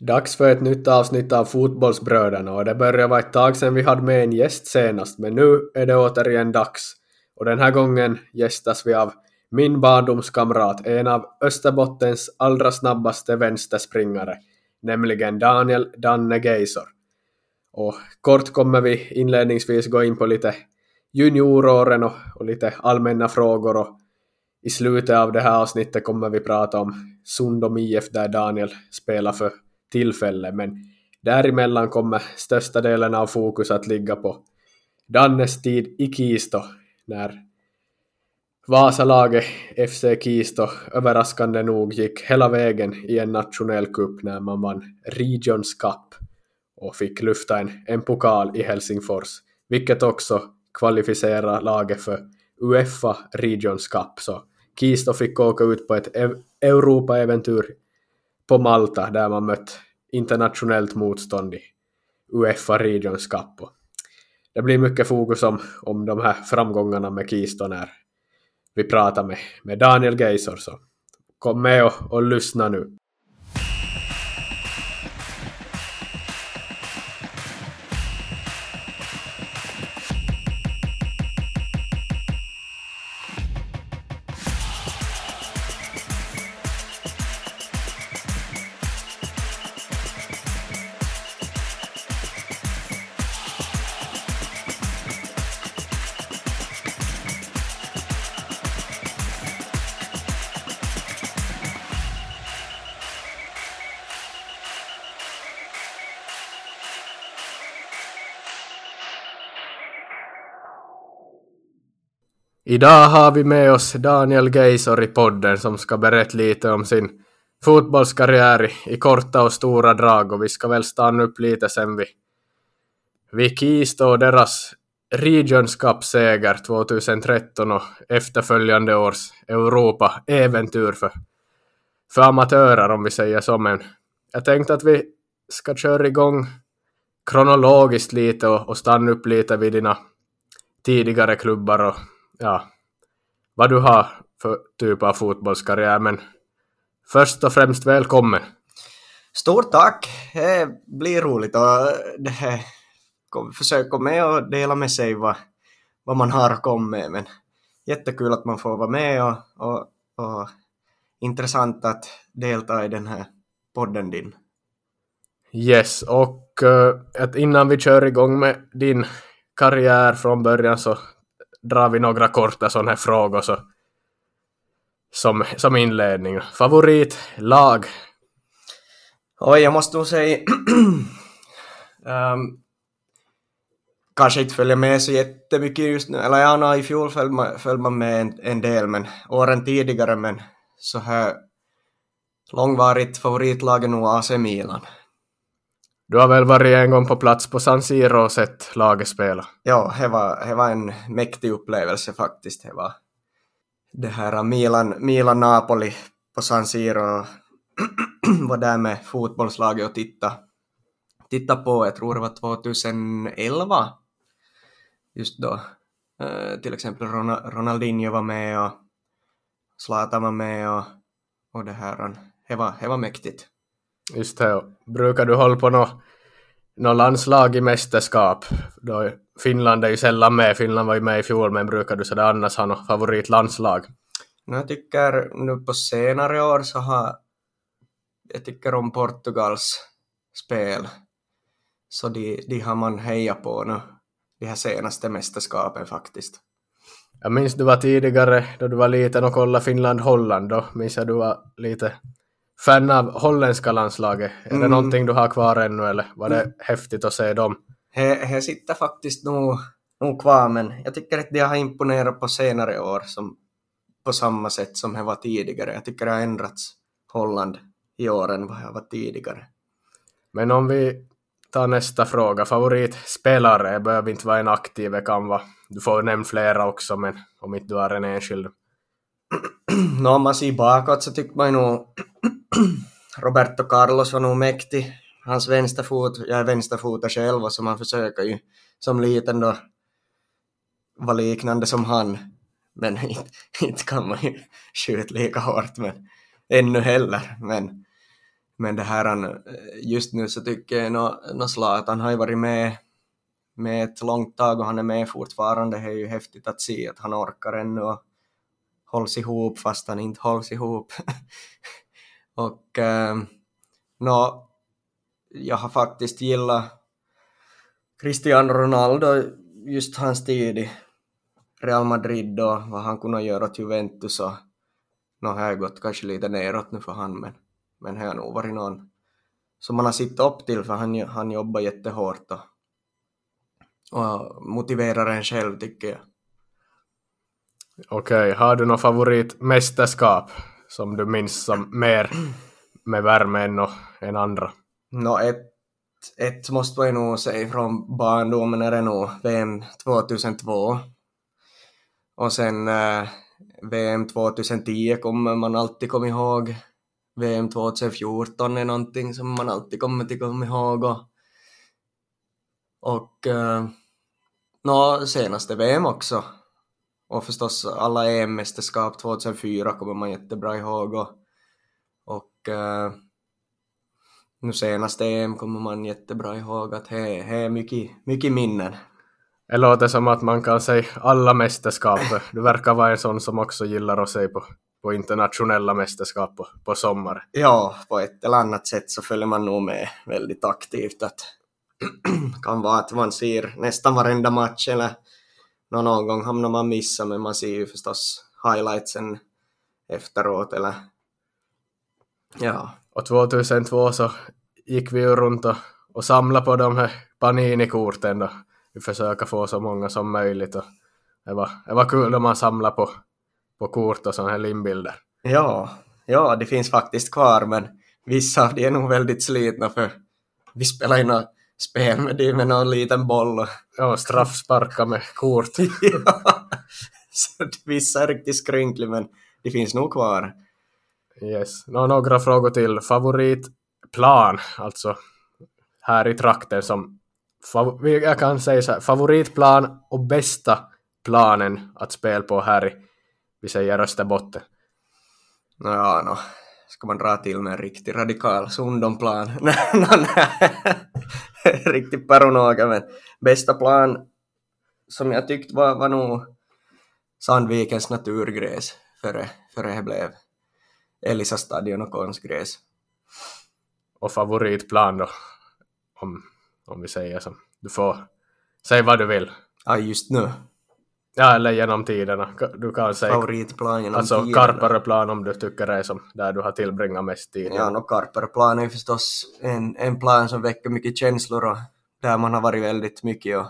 Dags för ett nytt avsnitt av Fotbollsbröderna och det börjar vara ett tag sedan vi hade med en gäst senast men nu är det återigen dags. Och den här gången gästas vi av min barndomskamrat, en av Österbottens allra snabbaste vänsterspringare, nämligen Daniel Danne Geisor. Och kort kommer vi inledningsvis gå in på lite junioråren och, och lite allmänna frågor och i slutet av det här avsnittet kommer vi prata om Sundom IF där Daniel spelar för tillfälle men däremellan kommer största delen av fokus att ligga på Dannes tid i Kisto, när Vasalaget FC Kisto överraskande nog gick hela vägen i en nationell cup när man vann Regions Cup och fick lyfta en, en pokal i Helsingfors, vilket också kvalificerar laget för Uefa Regions Cup. Så Kisto fick åka ut på ett Europa-äventyr på Malta där man mött internationellt motstånd i Uefa Regions Cup. Det blir mycket fokus om, om de här framgångarna med Kisto när vi pratar med, med Daniel Geisor. Så kom med och, och lyssna nu. Idag har vi med oss Daniel Geisor i podden som ska berätta lite om sin fotbollskarriär i, korta och stora drag och vi ska väl stanna upp lite sen vid, vid Kista och deras Regions Cup-seger 2013 och efterföljande års Europa-äventyr för, för amatörer om vi säger så men jag tänkte att vi ska köra igång kronologiskt lite och, och stanna upp lite vid dina tidigare klubbar och ja, vad du har för typ av fotbollskarriär, men först och främst välkommen. Stort tack! Det blir roligt det försöka med och dela med sig vad, vad man har att komma med, men jättekul att man får vara med och, och, och intressant att delta i den här podden din. Yes, och uh, att innan vi kör igång med din karriär från början så drar vi några korta sådana här frågor så, som, som inledning. Favoritlag? Oj, jag måste nog säga um, kanske inte följer med så jättemycket just nu, eller ja, no, i fjol följde man, följde man med en, en, del, men åren tidigare, men så här långvarigt favoritlag är nog AC Milan. Du har väl varit en gång på plats på San Siro och sett laget spela? Ja, det var, det var en mäktig upplevelse faktiskt. Det var det här Milan, Milan Napoli på San Siro var där med fotbollslaget och titta, titta på, jag tror det var 2011 just då. Uh, till exempel Ronaldinho var med och Zlatan var med och, och det här, det var, det var mäktigt. Just det. Brukar du hålla på något nå landslag i mästerskap? Då Finland är ju sällan med. Finland var ju med i fjol, men brukar du sådär annars ha något favoritlandslag? Jag tycker nu på senare år så har jag tycker om Portugals spel. Så de, de har man hejat på nu, de här senaste mästerskapen faktiskt. Jag minns du var tidigare, då du var liten och kollade Finland-Holland, då minns jag du var lite fan av holländska landslaget. Är mm. det någonting du har kvar ännu eller var det mm. häftigt att se dem? Det sitter faktiskt nog, nog kvar men jag tycker att de har imponerat på senare år som, på samma sätt som det var tidigare. Jag tycker det har ändrats Holland i år än vad det var tidigare. Men om vi tar nästa fråga. Favoritspelare behöver inte vara en aktiv, det kan vara. Du får nämna flera också, men om inte du har en enskild no, om man ser bakåt så tycker man nog Roberto Carlos var nog mäktig. Hans vänsterfot, jag är vänsterfotad själv och så man försöker ju som liten då vara liknande som han. Men inte, kan man ju skjuta lika hårt men ännu heller. Men Men det här, just nu så tycker jag nå, nå Zlatan har ju varit med, med ett långt tag och han är med fortfarande. Det är ju häftigt att se att han orkar ännu och hålls ihop fast han inte hålls ihop. och eh, nå, jag har faktiskt gillat Cristiano Ronaldo, just hans tid i Real Madrid och vad han kunde göra åt Juventus och nå har jag gått kanske lite neråt nu för han men, men det har nog varit någon som man har sett upp till för han, han jobbar jättehårt och, och motiverar en själv tycker jag. Okej, har du något favoritmästerskap som du minns som mer med värme än, och, än andra? Nå ett, ett måste man ju nog säga från barndomen är det nog VM 2002. Och sen eh, VM 2010 kommer man alltid komma ihåg. VM 2014 är någonting som man alltid kommer att komma ihåg. Och, och eh, no, senaste VM också. Och förstås alla EM-mästerskap 2004 kommer man jättebra ihåg. Och, och eh, nu senaste EM kommer man jättebra ihåg att det är mycket, mycket minnen. Det låter som att man kan säga alla mästerskap. Du verkar vara en sån som också gillar att se på, på internationella mästerskap på, på sommaren. Ja, på ett eller annat sätt så följer man nog med väldigt aktivt. Att kan vara att man ser nästan varenda match eller nå- någon gång hamnar man missa men man ser ju förstås highlightsen efteråt eller ja, Och 2002 så gick vi ju runt och, och samlade på de här Panini-korten då. Vi försöker få så många som möjligt och det var, det var kul när man samlade på, på kort och sådana här limbilder. ja, ja, det finns faktiskt kvar men vissa av de är nog väldigt slitna för vi spelar ju något spel med det med någon liten boll och Ja, straffsparka med kort. ja, så vissa är riktigt skrynkliga men det finns nog kvar. Yes. Nå, några frågor till. Favoritplan, alltså här i trakten som jag kan säga så här, favoritplan och bästa planen att spela på här i, vi säger Österbotten. Ja, no. Ska man dra till med en riktig radikal Sundomplan? Riktigt paranoga, men bästa plan som jag tyckte var, var nog Sandvikens naturgräs före, före det blev Elisa stadion och konstgräs. Och favoritplan då, om, om vi säger som, du får säga vad du vill. Ja, just nu. Ja, eller genom tiderna. Du kan säga Favoritplan genom alltså tiderna. Karpareplan om du tycker det är som där du har tillbringat mest tid. Ja, no, Karperplan är förstås en, en plan som väcker mycket känslor och där man har varit väldigt mycket och,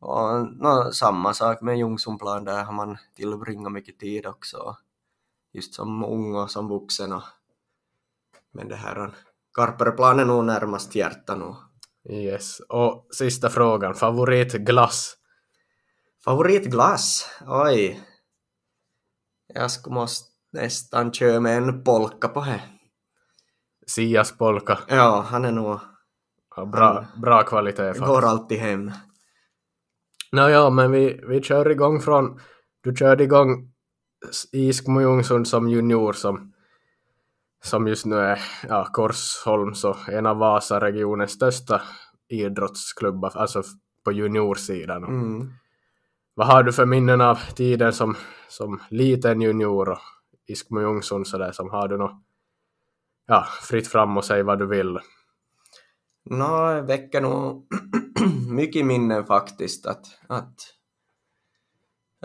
och no, samma sak med Ljungsunplan, där har man tillbringat mycket tid också. Just som ung och som vuxen och men det här Karperplan är nog närmast hjärta nu. Yes. Och sista frågan, favoritglass? Favoritglass? Oj. Jag skulle måste nästan köra med en polka på det. Sias polka. Ja, han är nog, Ja, bra, bra kvalitet faktiskt. går alltid hem. Nå ja, men vi, vi kör igång från... Du körde igång Iskmo Ljungsund som junior som, som just nu är ja, Korsholms och en av Vasaregionens största idrottsklubbar, alltså på juniorsidan. Mm. Vad har du för minnen av tiden som, som liten junior och Iskmo Ljungsund sådär som har du något ja, fritt fram och säg vad du vill. Nå, det väcker nog mycket minnen faktiskt. Att, att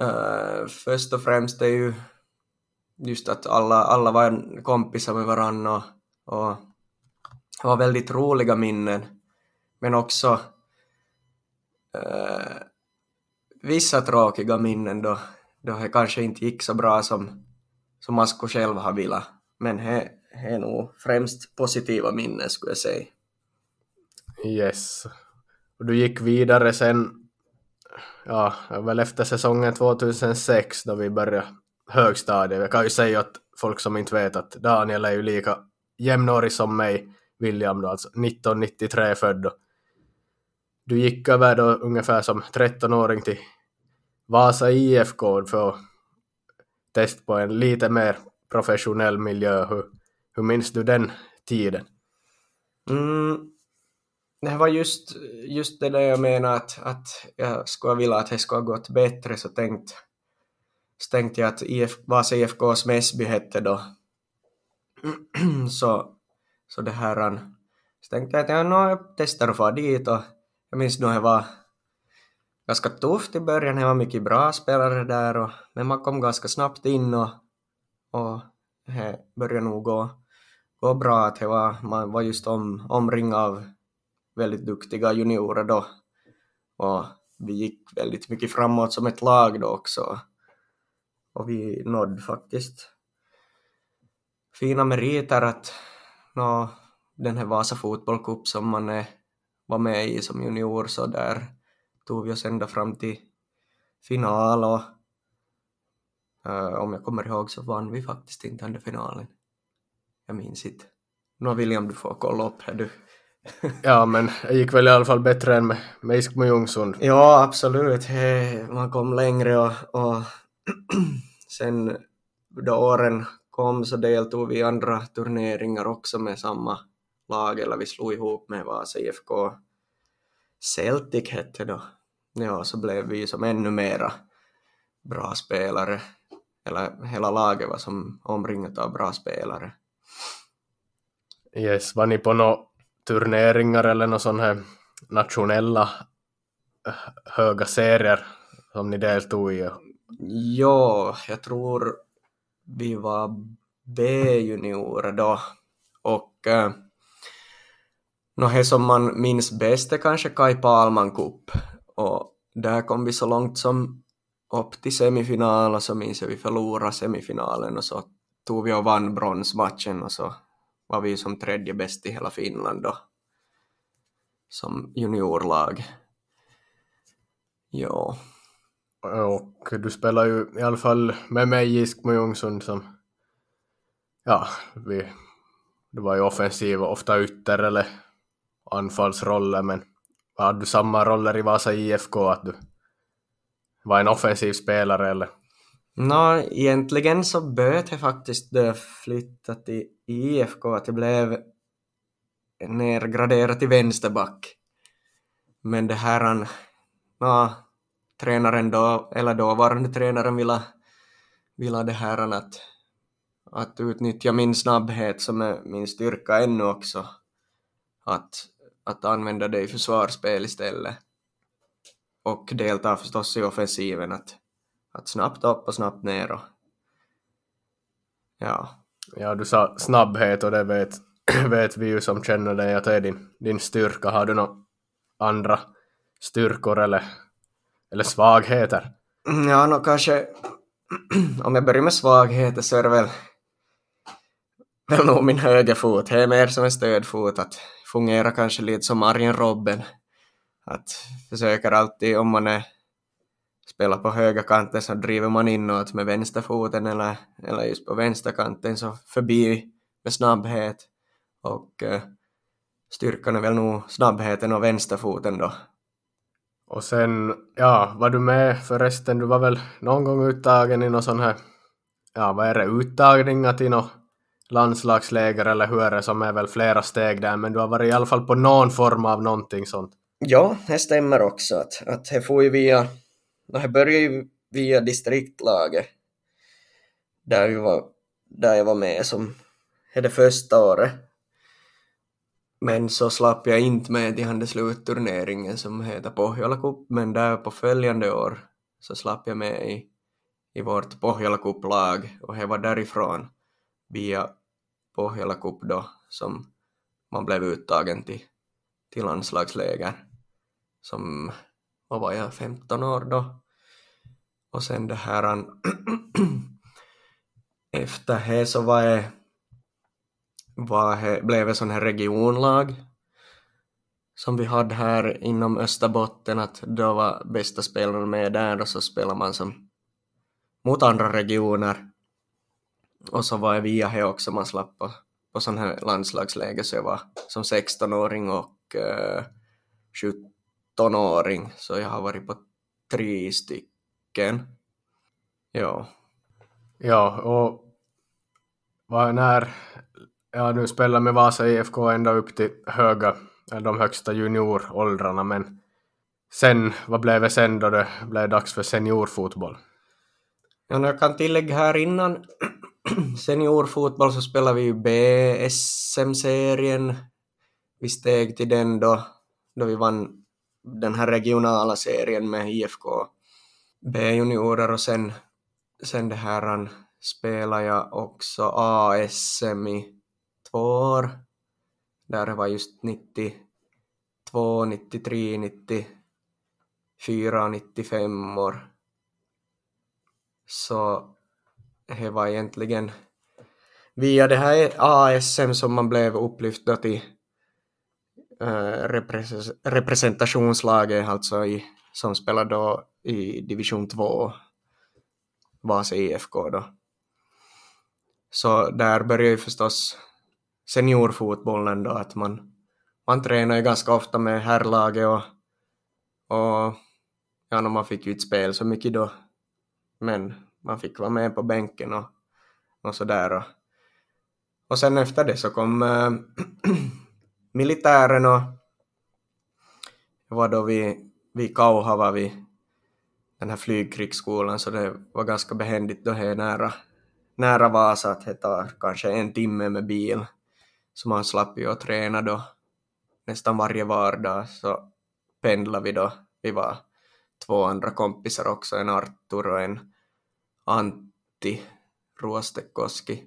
uh, först och främst är ju just att alla, alla var kompisar med varandra och, och det var väldigt roliga minnen. Men också uh, vissa tråkiga minnen då, då det kanske inte gick så bra som, som man skulle själv ha velat. Men det det är nog främst positiva minnen skulle jag säga. Yes. Och du gick vidare sen, ja, väl efter säsongen 2006 då vi började högstadiet. Jag kan ju säga att folk som inte vet att Daniel är ju lika jämnårig som mig, William då, alltså 1993 född. Du gick över då ungefär som 13-åring till Vasa IFK för att testa på en lite mer professionell miljö. Hur, hur minns du den tiden? Mm, det var just, just det där jag menar att, att jag skulle vilja att det skulle ha gått bättre så tänkte, så tänkte jag att IF, Vasa IFKs Mäsby hette då. så, så det här, så tänkte jag att jag, no, jag testar att få dit och jag minns nog det var ganska tufft i början, det var mycket bra spelare där och, men man kom ganska snabbt in och, och det började nog gå, gå bra att var, man var just om, omringad av väldigt duktiga juniorer då. Och vi gick väldigt mycket framåt som ett lag då också. Och vi nådde faktiskt fina meriter att nå, den här Vasa Fotboll Cup som man är, var med i som junior så där tog vi oss ända fram till final och uh, om jag kommer ihåg så vann vi faktiskt inte den finalen. Jag minns inte. Nå William, du får kolla upp här du. ja, men det gick väl i alla fall bättre än med, med Iskmo Ljungsund. Ja, absolut. He, man kom längre och, och sen då åren kom så deltog vi i andra turneringar också med samma lag, eller vi slog ihop med Vasa IFK Celtic hette då. Ja, så blev vi som ännu mera bra spelare, eller hela laget var som omringat av bra spelare. Yes, var ni på några turneringar eller några sådana här nationella höga serier som ni deltog i? Ja, jag tror vi var B-juniorer då och äh, det som man minns bäst är kanske Kai Palman Cup och där kom vi så långt som upp till semifinal och så minns jag vi förlorade semifinalen och så tog vi och vann bronsmatchen och så var vi som tredje bäst i hela Finland då som juniorlag. Ja. Och du spelar ju i alla fall med mig i Iskmo som ja, vi, du var ju offensiv och ofta ytter eller anfallsroller men hade du samma roller i Vasa IFK att du var en offensiv spelare eller? Nå, no, egentligen så böt jag faktiskt då jag flyttade till IFK att jag blev nergraderad till vänsterback. Men det här, no, tränaren då, eller dåvarande tränaren ville, ville det här att, att utnyttja min snabbhet som är min styrka ännu också. Att, att använda det i försvarsspel istället. Och delta förstås i offensiven, att, att snabbt upp och snabbt ner och ja. Ja, du sa snabbhet och det vet, vet vi ju som känner dig att det är din, din styrka. Har du några andra styrkor eller eller svagheter? Ja, no, kanske om jag börjar med svagheter så är det väl, väl nog min högerfot. Det är mer som en stödfot, att fungerar kanske lite som Arjen Robben. Att försöker alltid, om man är spelar på högerkanten så driver man inåt med vänsterfoten eller, eller just på vänsterkanten så förbi med snabbhet. Och eh, styrkan är väl nog snabbheten och vänsterfoten då. Och sen, ja, var du med förresten, du var väl någon gång uttagen i någon sån här, ja vad är det, uttagningar till något landslagsläger eller hur är det som är väl flera steg där, men du har varit i alla fall på någon form av någonting sånt. Ja, det stämmer också att, att det får ju via, det började ju via distriktlaget där, vi var, där jag var med som det första året men så slapp jag inte med till den slutturneringen som heter Pohjola Cup, men där på följande år så slapp jag med i, i vårt Pohjola Cup-lag och det var därifrån via Pohjola Cup då som man blev uttagen till, till landslagsläger som, vad var jag, 15 år då? Och sen det här efter det så var jag var, blev det sån här regionlag som vi hade här inom Österbotten, att då var bästa spelarna med där och så spelar man som mot andra regioner. Och så var jag via här också, man slapp på, på sån här landslagsläge, så jag var som 16-åring och uh, 17-åring, så jag har varit på tre stycken. Ja. Ja, och var, när ja, nu spelar med Vasa IFK ända upp till höga, de högsta junioråldrarna, men sen, vad blev det sen då det blev dags för seniorfotboll? Ja, jag kan tillägga här innan seniorfotboll så spelar vi ju BSM-serien. Vi steg till den då, då vi vann den här regionala serien med IFK B-juniorer och sen, sen det här spelade jag också ASM i två år. Där var just 92, 93, 94, 95 år. Så det var egentligen via det här ASM som man blev upplyft till eh, representationslaget, alltså i, som spelade då i division 2, Vasa IFK då. Så där började ju förstås seniorfotbollen då, att man, man tränar ju ganska ofta med herrlaget och, och ja, man fick ju inte spel så mycket då, men man fick vara med på bänken och, och sådär. Och, och sen efter det så kom äh, militären och var då vi, vid Kauhava vid den här flygkrigsskolan så det var ganska behändigt då det är nära, nära Vasa att det tar kanske en timme med bil så man slapp ju att träna då nästan varje vardag så pendlade vi då. Vi var två andra kompisar också, en Artur och en Antti Ruostekoski.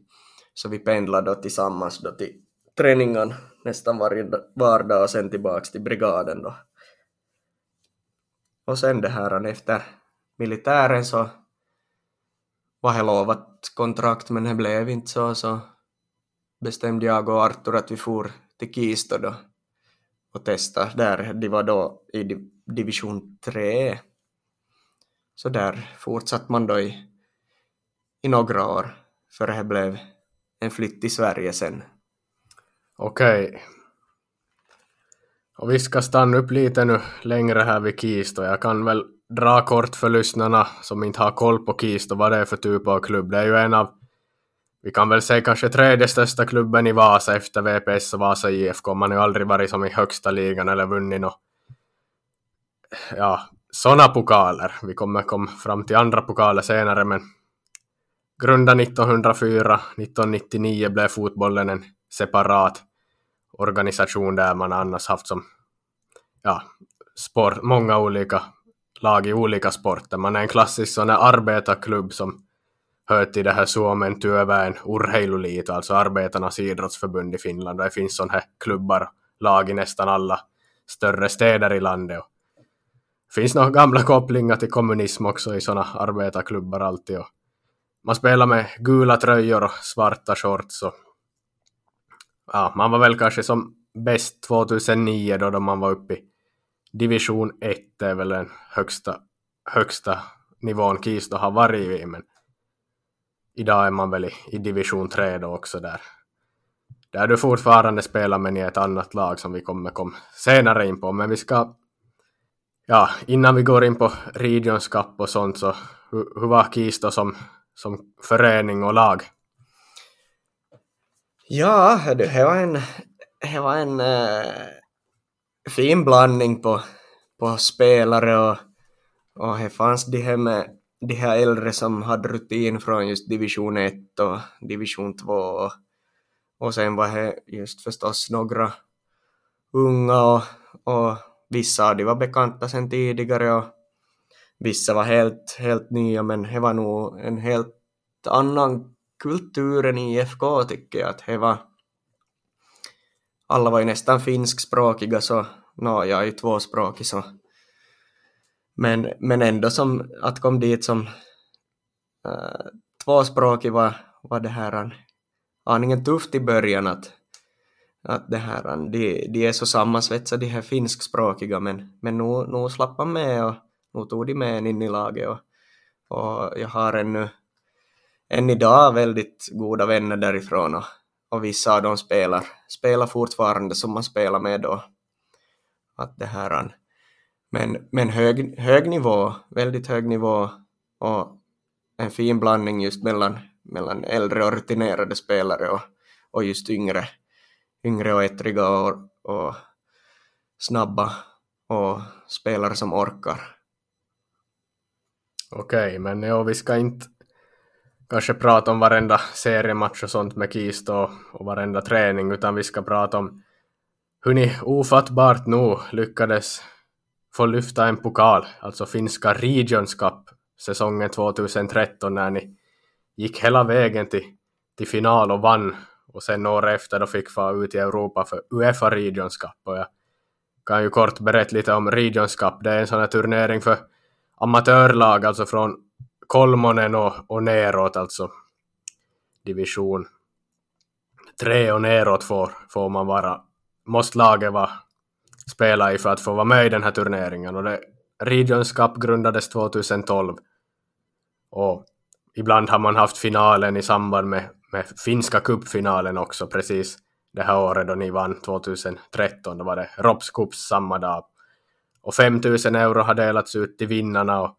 Så vi pendlade då tillsammans då till träningen nästan varje vardag och sen tillbaks till brigaden då. Och sen det här efter militären så var det lovat kontrakt men det blev inte så så bestämde jag och Artur att vi for till Kisto då och testa där. De var då i division 3. Så där fortsatte man då i, i några år för det blev en flytt till Sverige sen. Okej. Okay. Och vi ska stanna upp lite nu längre här vid Kisto. Jag kan väl dra kort för lyssnarna som inte har koll på Kisto vad det är för typ av klubb. Det är ju en av vi kan väl säga kanske tredje största klubben i Vasa efter VPS och Vasa IFK. Man har ju aldrig varit som i högsta ligan eller vunnit något. Ja, sådana pokaler. Vi kommer komma fram till andra pokaler senare, men grundad 1904, 1999 blev fotbollen en separat organisation där man annars haft som ja, sport, många olika lag i olika sporter. Man är en klassisk sån här arbetarklubb som hör till det här Suomen työväen urheiluliito, alltså arbetarnas idrottsförbund i Finland. Det finns sådana här klubbar, lag i nästan alla större städer i landet. Det finns några gamla kopplingar till kommunism också i sådana arbetarklubbar alltid. Och man spelar med gula tröjor och svarta shorts. Och ja, man var väl kanske som bäst 2009 då, då man var uppe i division 1, det är väl den högsta, högsta nivån Kisto har varit i. Men idag är man väl i, i division 3 då också där. Där du fortfarande spelar men i ett annat lag som vi kommer kom senare in på. Men vi ska, ja, innan vi går in på Regions Cup och sånt så hur, hur var Kisto som, som förening och lag? Ja, det var en, det var en äh, fin blandning på, på spelare och, och det fanns de här med de här äldre som hade rutin från just division 1 och division 2 och, och sen var det just förstås några unga och, och vissa av de var bekanta sen tidigare och vissa var helt, helt nya men det var nog en helt annan kultur än IFK tycker jag. Att det var alla var ju nästan finskspråkiga så nå, jag är ju tvåspråkig så men, men ändå som att kom dit som äh, tvåspråkig var, var det här aningen tufft i början att, att det här, de, de är så sammansvetsade de här finskspråkiga men, men nu, nu slapp man med och nu tog de med en in i laget och, och jag har ännu än idag väldigt goda vänner därifrån och, och vissa av dem spelar, spelar fortfarande som man spelar med då. Att det här men, men hög, hög nivå, väldigt hög nivå och en fin blandning just mellan, mellan äldre och rutinerade spelare och, och just yngre, yngre och ettriga och, och snabba och spelare som orkar. Okej, okay, men ja, vi ska inte kanske prata om varenda seriematch och sånt med Kist och, och varenda träning, utan vi ska prata om hur ni ofattbart nog lyckades få lyfta en pokal, alltså finska Regions Cup, säsongen 2013 när ni gick hela vägen till, till final och vann och sen året efter då fick fara ut i Europa för Uefa Regions Cup. Och jag kan ju kort berätta lite om Regions Cup. Det är en sån här turnering för amatörlag, alltså från Kolmonen och, och neråt, alltså division 3 och neråt får, får man vara, måste laget vara spela i för att få vara med i den här turneringen. Och det, Regions Cup grundades 2012. Och ibland har man haft finalen i samband med, med finska cupfinalen också precis det här året då ni vann 2013. Då var det Rops Cups samma dag. Och 5000 euro har delats ut till vinnarna och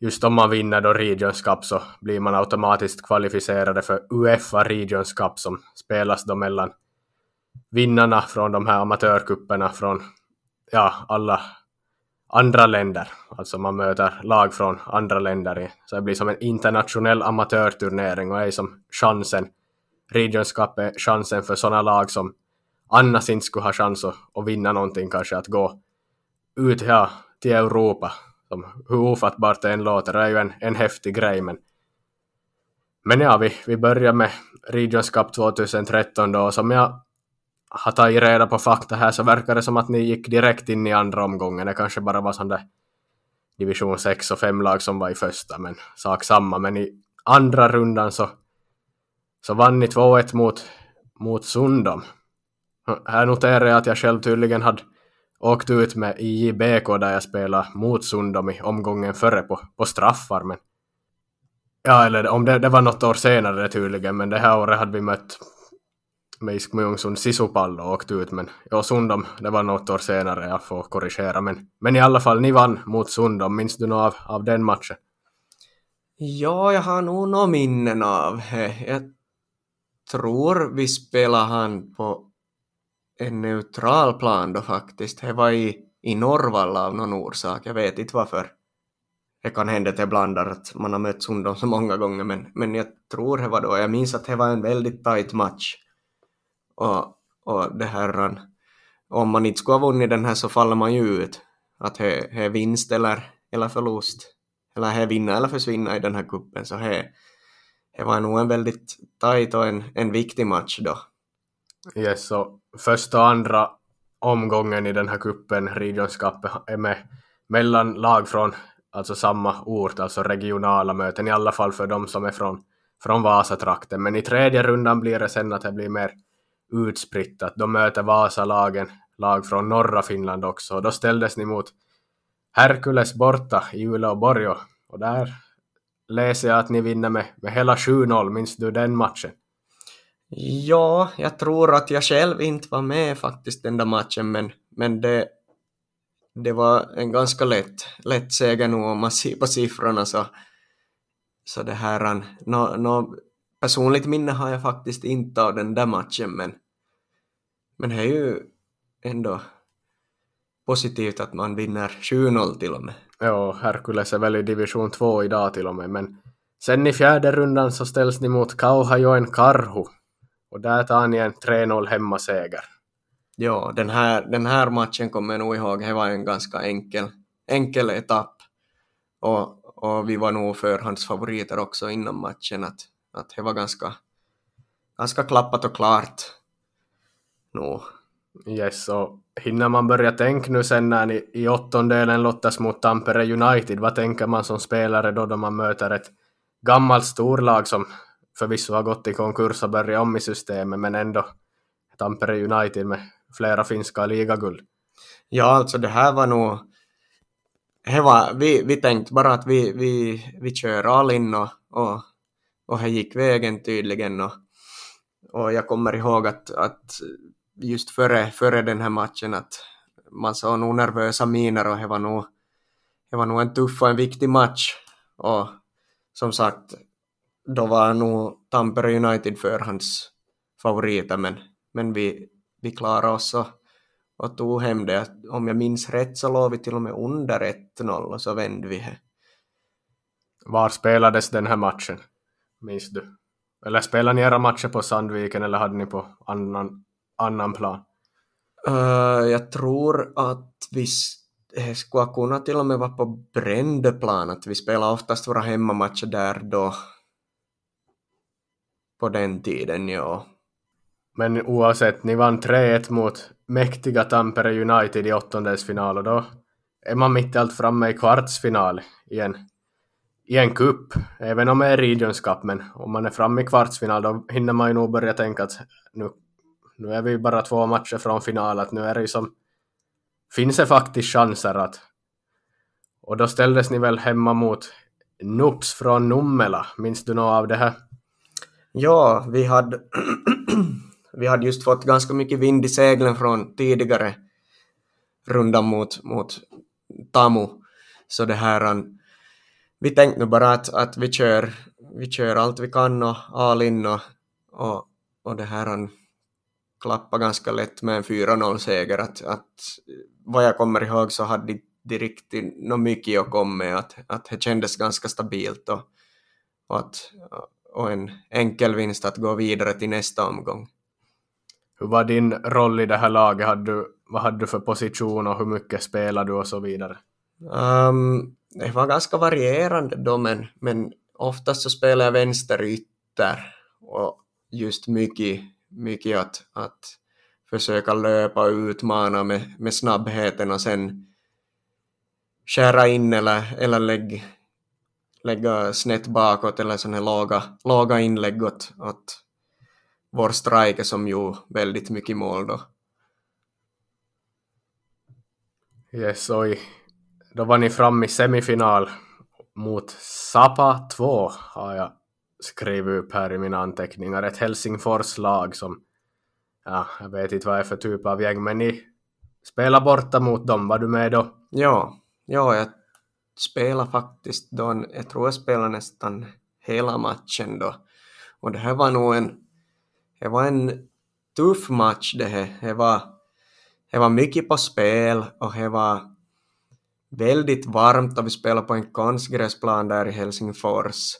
just om man vinner då Regions Cup så blir man automatiskt kvalificerade för Uefa Regions Cup som spelas då mellan vinnarna från de här amatörkupperna från ja, alla andra länder. Alltså man möter lag från andra länder. Så det blir som en internationell amatörturnering och är som chansen, Regions Cup är chansen för sådana lag som annars inte skulle ha chans att, att vinna någonting kanske, att gå ut ja, till Europa. Som, hur ofattbart det än låter, det är ju en, en häftig grej men men ja, vi, vi börjar med Regions Cup 2013 då, som jag har tagit reda på fakta här så verkar det som att ni gick direkt in i andra omgången. Det kanske bara var sån där division 6 och 5 lag som var i första, men sak samma. Men i andra rundan så, så vann ni 2-1 mot, mot Sundom. Här noterar jag att jag själv tydligen hade åkt ut med IJBK där jag spelade mot Sundom i omgången före på, på straffar. Men, ja, eller om det, det var något år senare tydligen, men det här året hade vi mött med Iskmujungsund sisupallo och åkte ut, men ja, Sundom, det var något år senare, jag får korrigera, men, men i alla fall, ni vann mot Sundom, minns du något av, av den matchen? Ja, jag har nog några minnen av eh, Jag tror vi spelade han på en neutral plan då faktiskt. Det var i, i Norrvalla av någon orsak, jag vet inte varför. Det kan hända att jag blandar att man har mött Sundom så många gånger, men, men jag tror det var då. Jag minns att det var en väldigt tight match och, och det här, om man inte skulle ha vunnit den här så faller man ju ut. Att det är vinst eller, eller förlust. Eller det vinna eller försvinna i den här kuppen. Så det, var nog en väldigt tajt och en, en viktig match då. Yes, så första och andra omgången i den här kuppen, Regions Cup, är med mellan lag från alltså samma ort, alltså regionala möten, i alla fall för de som är från, från Vasatrakten. Men i tredje rundan blir det sen att det blir mer utspritt, att de möter Vasalagen, lag från norra Finland också, och då ställdes ni mot Herkules borta i Uleåborg och där läser jag att ni vinner med, med hela 7-0, minns du den matchen? Ja, jag tror att jag själv inte var med faktiskt den där matchen, men, men det, det var en ganska lätt, lätt seger nog om man ser på siffrorna så, så det här, no, no, personligt minne har jag faktiskt inte av den där matchen, men, men det är ju ändå positivt att man vinner 7-0 till och med. Ja, Herkules är väl i division 2 idag till och med, men sen i fjärde rundan så ställs ni mot Kauhajoen Karhu och där tar ni en 3-0 hemmaseger. Ja, den här, den här matchen kommer jag nog ihåg, det var en ganska enkel, enkel etapp och, och vi var nog förhandsfavoriter också innan matchen att att det var ganska, ganska klappat och klart. No. Yes, och hinner man börja tänka nu sen när ni i åttondelen lottas mot Tampere United, vad tänker man som spelare då, då man möter ett gammalt storlag som förvisso har gått i konkurs och börjat om i systemet, men ändå Tampere United med flera finska ligaguld. Ja, alltså det här var nog... Det var, vi, vi tänkte bara att vi, vi, vi kör all in och, och och det gick vägen tydligen och, och jag kommer ihåg att, att just före, före den här matchen att man såg nog nervösa miner och det var nog, det var nog en tuff och en viktig match och som sagt då var nog Tampere United förhands favoriter men, men vi, vi klarade oss och, och tog hem det. Om jag minns rätt så låg vi till och med under 1-0 och så vände vi. Var spelades den här matchen? Minns du? Eller spelade ni era matcher på Sandviken eller hade ni på annan, annan plan? Uh, jag tror att vi det skulle kunna till och med vara på Brändeplan, att vi spelar oftast våra hemmamatcher där då på den tiden, ja. Men oavsett, ni vann 3-1 mot mäktiga Tampere United i åttondelsfinal och då är man mitt i allt framme i kvartsfinal igen i en kupp, även om det är Regions Cup, men om man är framme i kvartsfinal då hinner man ju nog börja tänka att nu, nu är vi bara två matcher från final, att nu är det ju som finns det faktiskt chanser att och då ställdes ni väl hemma mot Nups från Nummela, minns du något av det här? Ja, vi hade, vi hade just fått ganska mycket vind i seglen från tidigare rundan mot, mot Tamu, så det här vi tänkte nu bara att, att vi, kör, vi kör allt vi kan och all in och, och, och det här klappa ganska lätt med en 4-0-seger. Att, att, vad jag kommer ihåg så hade de riktigt något mycket att komma med, att, att det kändes ganska stabilt och, och, att, och en enkel vinst att gå vidare till nästa omgång. Hur var din roll i det här laget? Hade du, vad hade du för position och hur mycket spelade du och så vidare? Um, det var ganska varierande då, men, men oftast så spelade jag vänsterytter och just mycket, mycket att, att försöka löpa och utmana med, med snabbheten och sen skära in eller, eller lägga, lägga snett bakåt eller sådana låga, låga inlägg åt, åt vår striker som ju väldigt mycket mål då. Yes, oj. Då var ni fram i semifinal mot Sapa 2 har jag skrivit upp här i mina anteckningar. Ett Helsingfors-lag som, ja, jag vet inte vad det är för typ av gäng, men ni spelade borta mot dem. Var du med då? Ja, ja jag spelade faktiskt då, jag tror jag spelade nästan hela matchen då. Och det här var nog en, det var en tuff match det här. Det var, det var mycket på spel och det var väldigt varmt och vi spelade på en konstgräsplan där i Helsingfors.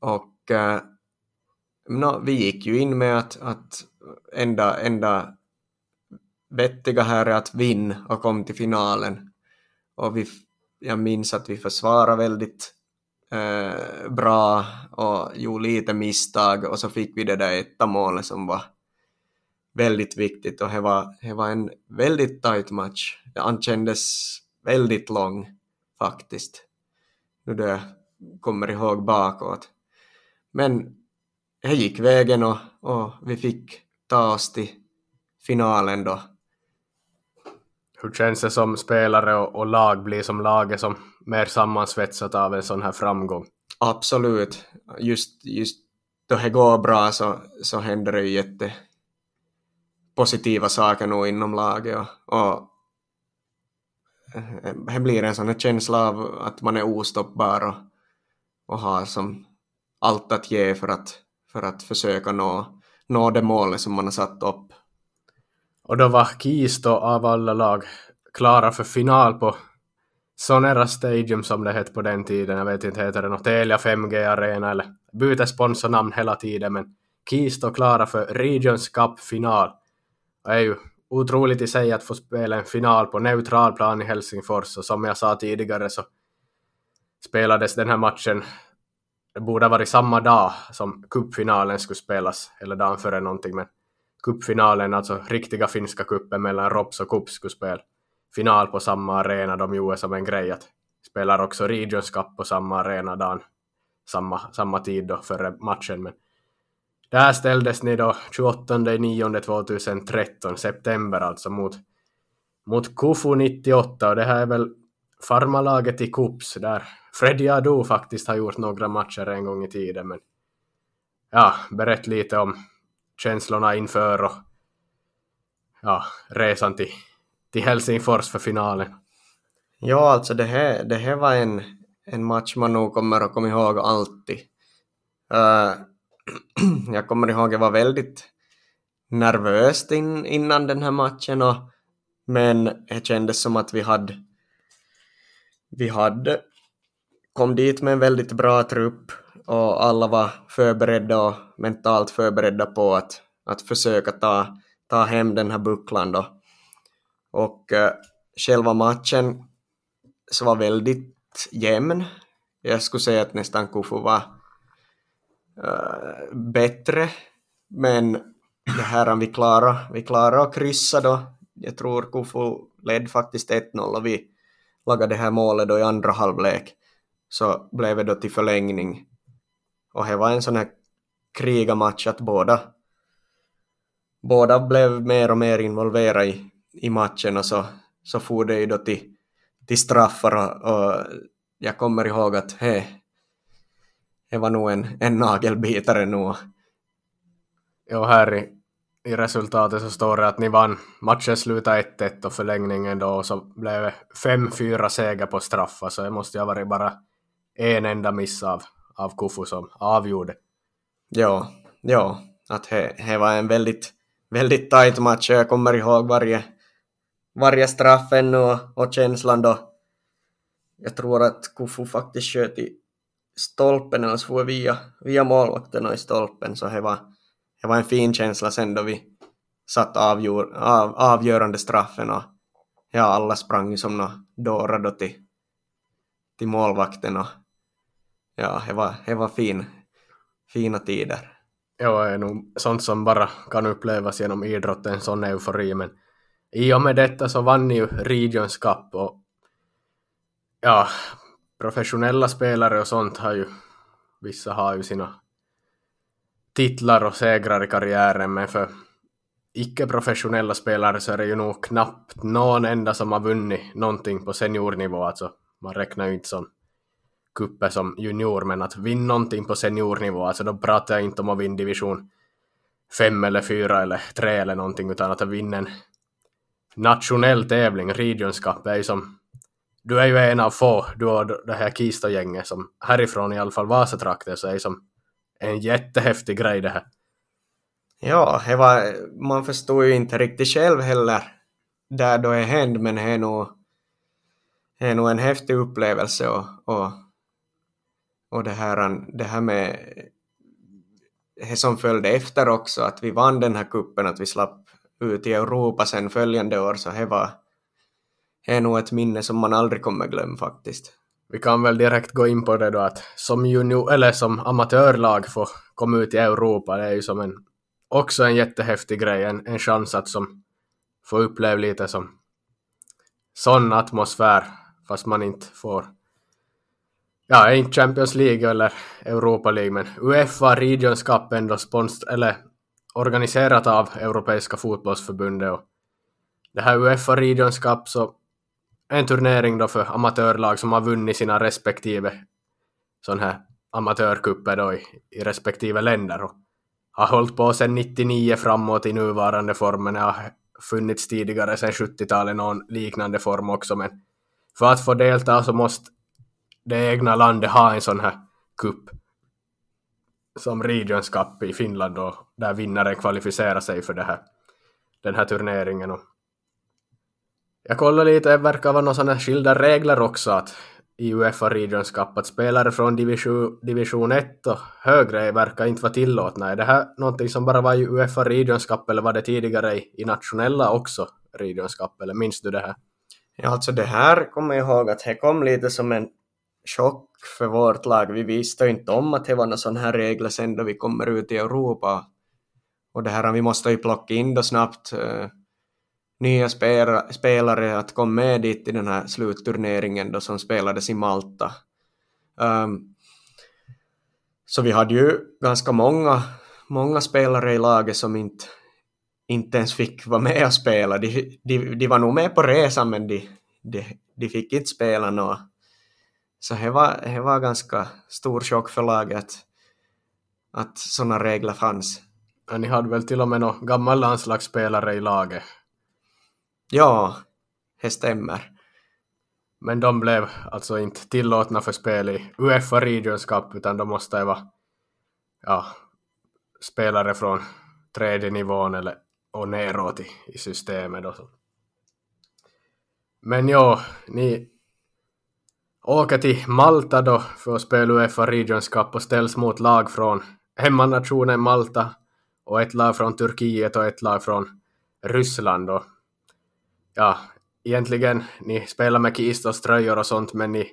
Och eh, äh, no, vi gick ju in med att, att enda, enda vettiga här är att vinna och kom till finalen. Och vi, jag minns att vi försvarade väldigt eh, bra och gjorde lite misstag och så fick vi det där etta målet som var väldigt viktigt och det var, det var en väldigt tight match. Den kändes väldigt lång faktiskt. Nu då jag kommer ihåg bakåt. Men det gick vägen och, och vi fick ta oss till finalen då. Hur känns det som spelare och, och lag blir som laget som mer sammansvetsat av en sån här framgång? Absolut. Just, just då det går bra så, så händer det ju jätte positiva saker nog inom laget och, och eh, det blir en sån här känsla av att man är ostoppbar och, och har som allt att ge för att, för att försöka nå, nå det målet som man har satt upp. Och då var Kisto av alla lag klara för final på Sonera Stadium som det hette på den tiden. Jag vet inte, heter det något Telia 5G Arena eller byter sponsornamn hela tiden men Kisto klara för Regions Cup-final. Det är ju otroligt i sig att få spela en final på neutral plan i Helsingfors och som jag sa tidigare så spelades den här matchen, det borde ha varit samma dag som cupfinalen skulle spelas, eller dagen före någonting, men cupfinalen, alltså riktiga finska kuppen mellan Rops och Kups skulle spela final på samma arena, de gjorde som en grej att spelar också Regions Cup på samma arena dagen, samma, samma tid då före matchen, men där ställdes ni då 28 9 2013, september alltså, mot, mot Kufu 98 och det här är väl farmalaget i Kups där Freddy Adu faktiskt har gjort några matcher en gång i tiden. Men ja, berätt lite om känslorna inför och ja, resan till, till Helsingfors för finalen. Ja, alltså det här, det här var en, en match man nog kommer att komma ihåg alltid. Uh, jag kommer ihåg, jag var väldigt, nervöst in, innan den här matchen och, men det kändes som att vi hade vi hade kom dit med en väldigt bra trupp och alla var förberedda och mentalt förberedda på att, att försöka ta, ta hem den här bucklan då. Och eh, själva matchen så var väldigt jämn. Jag skulle säga att nästan Kufu var eh, bättre, men det här vi klarade, vi klarade att kryssa då. Jag tror Kufu ledde faktiskt 1-0 och vi lagade det här målet då i andra halvlek. Så blev det då till förlängning. Och det var en sån här krigamatch att båda båda blev mer och mer involverade i, i matchen och så, så for det ju då till, till straffar och, och jag kommer ihåg att he, det var nog en, en nagelbitare nog. Jo, här i, i resultatet så står det att ni vann. Matchen slutade 1-1 och förlängningen då och så blev det 5-4 seger på straffar så det måste ju ha varit bara en enda miss av, av Kufu som avgjorde. Ja, ja, att det var en väldigt, väldigt tight match jag kommer ihåg varje, varje straffen och, och känslan då. Jag tror att Kufu faktiskt sköt i stolpen eller så via, via målvakten och i stolpen så det var, det var en fin känsla sen då vi satt avgör, av, avgörande straffen och ja, alla sprang som några dårar då till, till målvakten och ja, det var, det var fin, fina tider. Ja, det är nog sånt som bara kan upplevas genom idrotten, sån eufori, men i och med detta så vann ju Regions Cup och ja, professionella spelare och sånt har ju, vissa har ju sina titlar och segrar i karriären, men för icke-professionella spelare så är det ju nog knappt någon enda som har vunnit någonting på seniornivå, alltså man räknar ju inte som kuppen som junior, men att vinna någonting på seniornivå, alltså då pratar jag inte om att vinna division 5 eller 4 eller 3 eller någonting, utan att vinna en nationell tävling, Regions Cup, är ju som du är ju en av få, du och det här Kista-gänget som härifrån i alla fall Vasatrakten så är ju som en jättehäftig grej det här. Ja, det var, man förstår ju inte riktigt själv heller där då det hände, men det är nog, det är nog en häftig upplevelse och, och, och det, här, det här med det som följde efter också, att vi vann den här kuppen, att vi slapp ut i Europa sen följande år, så det var det är nog ett minne som man aldrig kommer glömma faktiskt. Vi kan väl direkt gå in på det då att som junior, eller som amatörlag få komma ut i Europa, det är ju som en också en jättehäftig grej, en, en chans att som få uppleva lite som sån atmosfär, fast man inte får ja, inte Champions League eller Europa League, men Uefa Regions Cup ändå sponsrat, eller organiserat av Europeiska fotbollsförbundet och det här Uefa Regions Cup så en turnering då för amatörlag som har vunnit sina respektive sån här amatörkupper då i, i respektive länder och har hållit på sedan 99 framåt i nuvarande formen. Det har funnits tidigare sedan 70-talet någon liknande form också men för att få delta så måste det egna landet ha en sån här kupp som Regions Cup i Finland och där vinnaren kvalificerar sig för det här, den här turneringen. Och jag kollade lite, det verkar vara några sådana skilda regler också att i Uefa Regions Cup att spelare från division, division 1 och högre verkar inte vara tillåtna. Är det här någonting som bara var i Uefa Regions Cup eller var det tidigare i, i nationella också Regions Cup eller minns du det här? Ja, alltså det här kommer jag ihåg att det kom lite som en chock för vårt lag. Vi visste inte om att det var några sådana här regler sen då vi kommer ut i Europa. Och det här, vi måste ju plocka in då snabbt uh, nya spelare, spelare att komma med dit i den här slutturneringen då som spelades i Malta. Um, så vi hade ju ganska många, många spelare i laget som inte, inte ens fick vara med och spela. De, de, de var nog med på resan men de, de, de fick inte spela något. Så det var, det var ganska stor chock för laget att, sådana regler fanns. Ja, ni hade väl till och med någon gammal landslagsspelare i laget? Ja, det stämmer. Men de blev alltså inte tillåtna för spel i Uefa Regions Cup utan de måste vara ja, spelare från tredje nivån eller och neråt i, i systemet. Då. Men ja, ni åker till Malta då för att spela Uefa Regions Cup och ställs mot lag från hemmanationen Malta och ett lag från Turkiet och ett lag från Ryssland. Och ja, egentligen, ni spelar med Kistos tröjor och sånt, men ni,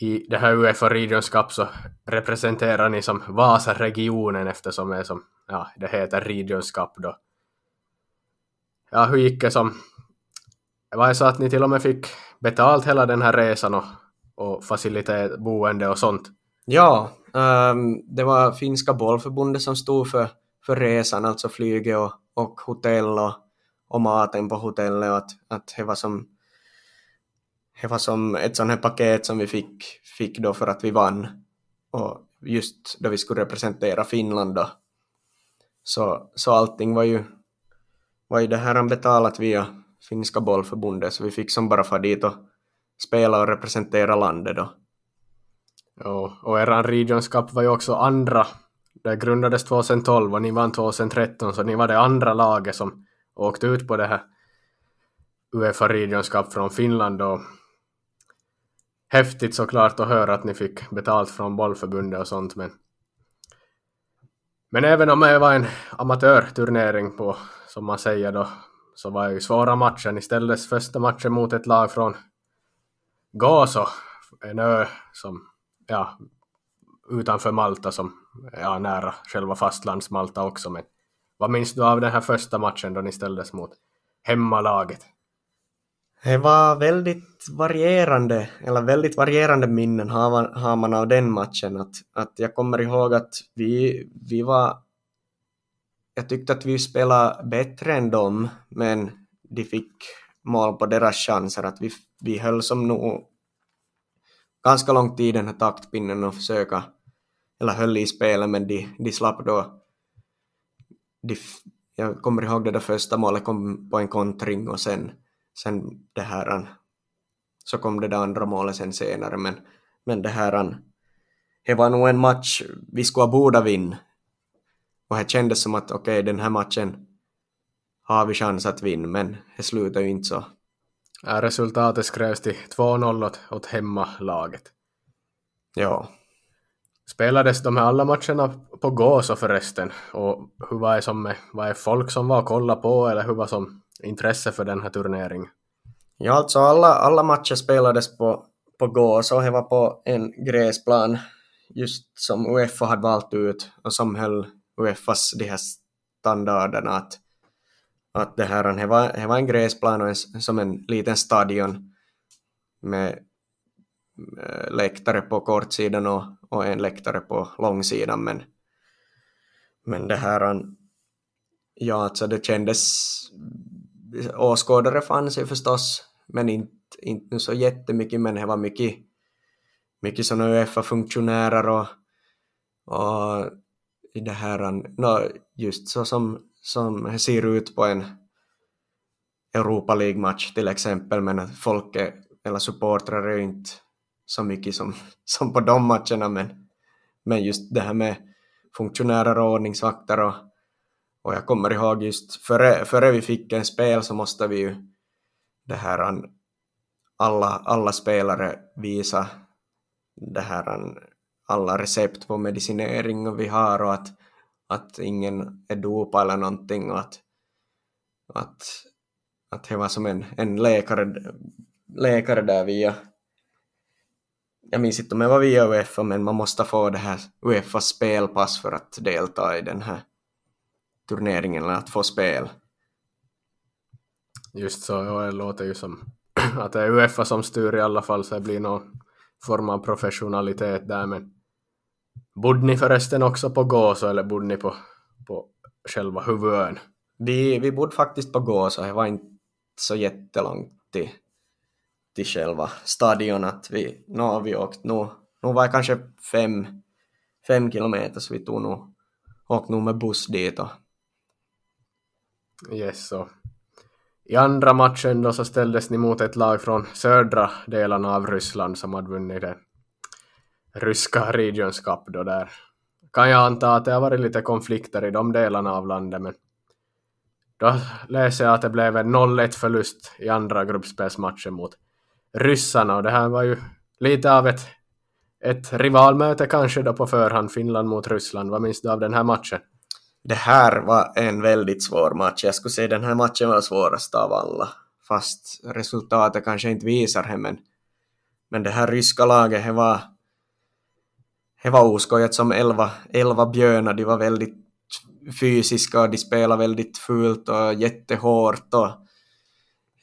i det här Uefa Regions Cup så representerar ni som Vasa-regionen eftersom det, är som, ja, det heter Regions Cup då. Ja, hur gick det som... Det var så att ni till och med fick betalt hela den här resan och, och facilitet, boende och sånt. Ja, um, det var finska bollförbundet som stod för, för resan, alltså flyget och, och hotell och, och maten på hotellet och att, att det var som det var som ett sånt här paket som vi fick, fick då för att vi vann och just då vi skulle representera Finland då så, så allting var ju var ju det här betalat via finska bollförbundet så vi fick som bara få dit och spela och representera landet då. Jo, och eran Regions Cup var ju också andra. Det grundades 2012 och ni vann 2013 så ni var det andra laget som åkte ut på det här Uefa Regions Cup från Finland och häftigt såklart att höra att ni fick betalt från bollförbundet och sånt men men även om det var en amatörturnering på, som man säger då, så var ju svåra matchen, Ni ställdes första matchen mot ett lag från Gaso, en ö som, ja, utanför Malta som, ja, nära själva fastlands-Malta också. Men vad minns du av den här första matchen då ni ställdes mot hemmalaget? Det var väldigt varierande, eller väldigt varierande minnen har man, har man av den matchen. Att, att jag kommer ihåg att vi, vi var... Jag tyckte att vi spelade bättre än dem, men de fick mål på deras chanser. Att vi, vi höll som nog ganska lång tid den här taktpinnen och försöka, eller höll i spelet, men de, de slapp då. De, jag kommer ihåg det där första målet kom på en kontring och sen sen det här så kom det där andra målet sen senare men, men det här det var nog en match vi skulle ha borde vinna och det kändes som att okej okay, den här matchen har vi chans att vinna men det slutade ju inte så. Ja, resultatet skrevs till 2-0 åt, åt hemmalaget. Ja. Spelades de här alla matcherna på Gåso förresten? Och hur var det som med, var det folk som var och kollade på eller hur var som intresse för den här turneringen? Ja, alltså alla, alla matcher spelades på, på gås och det var på en gräsplan just som Uefa hade valt ut och som höll Uefas de här standarderna att, att det här det var, det var en gräsplan och en, som en liten stadion med eh, läktare på kortsidan och, och en läktare på långsidan men, men det här ja alltså det kändes åskådare fanns ju förstås, men inte, inte så jättemycket, men det var mycket, mycket sådana Uefa-funktionärer och, och i det här, no, just så som, som det ser ut på en Europa League-match till exempel, men att folk är, eller supportrar är inte så mycket som, som på de matcherna, men, men just det här med funktionärer och ordningsvakter och och jag kommer ihåg just före, före vi fick en spel så måste vi ju det här alla, alla spelare visa det här alla recept på medicinering vi har och att, att ingen är dopad eller någonting och att, att, att det var som en, en läkare, läkare där via jag minns inte om det var via Uefa men man måste få det här Uefa spelpass för att delta i den här turneringen eller att få spel. Just så, ja, det låter ju som att det är Uefa som styr i alla fall så det blir någon form av professionalitet där men bodde ni förresten också på Gåsö eller bodde ni på, på själva huvudön? Vi, vi bodde faktiskt på Gåsö, det var inte så jättelångt till, till själva stadion att vi, no, vi åkte nog, nu var det kanske fem, fem kilometer så vi tog nog, åkte nog med buss dit och Yes, så. I andra matchen då så ställdes ni mot ett lag från södra delarna av Ryssland som hade vunnit det ryska Regions Cup då där. Kan jag anta att det har varit lite konflikter i de delarna av landet men Då läser jag att det blev en 0-1 förlust i andra gruppspelsmatchen mot ryssarna och det här var ju lite av ett, ett rivalmöte kanske då på förhand, Finland mot Ryssland. Vad minns du av den här matchen? Det här var en väldigt svår match. Jag skulle säga den här matchen var svårast av alla. Fast resultatet kanske inte visar det, men, men det här ryska laget, det var, det var oskojat som elva, elva björnar. De var väldigt fysiska och de spelade väldigt fult och jättehårt och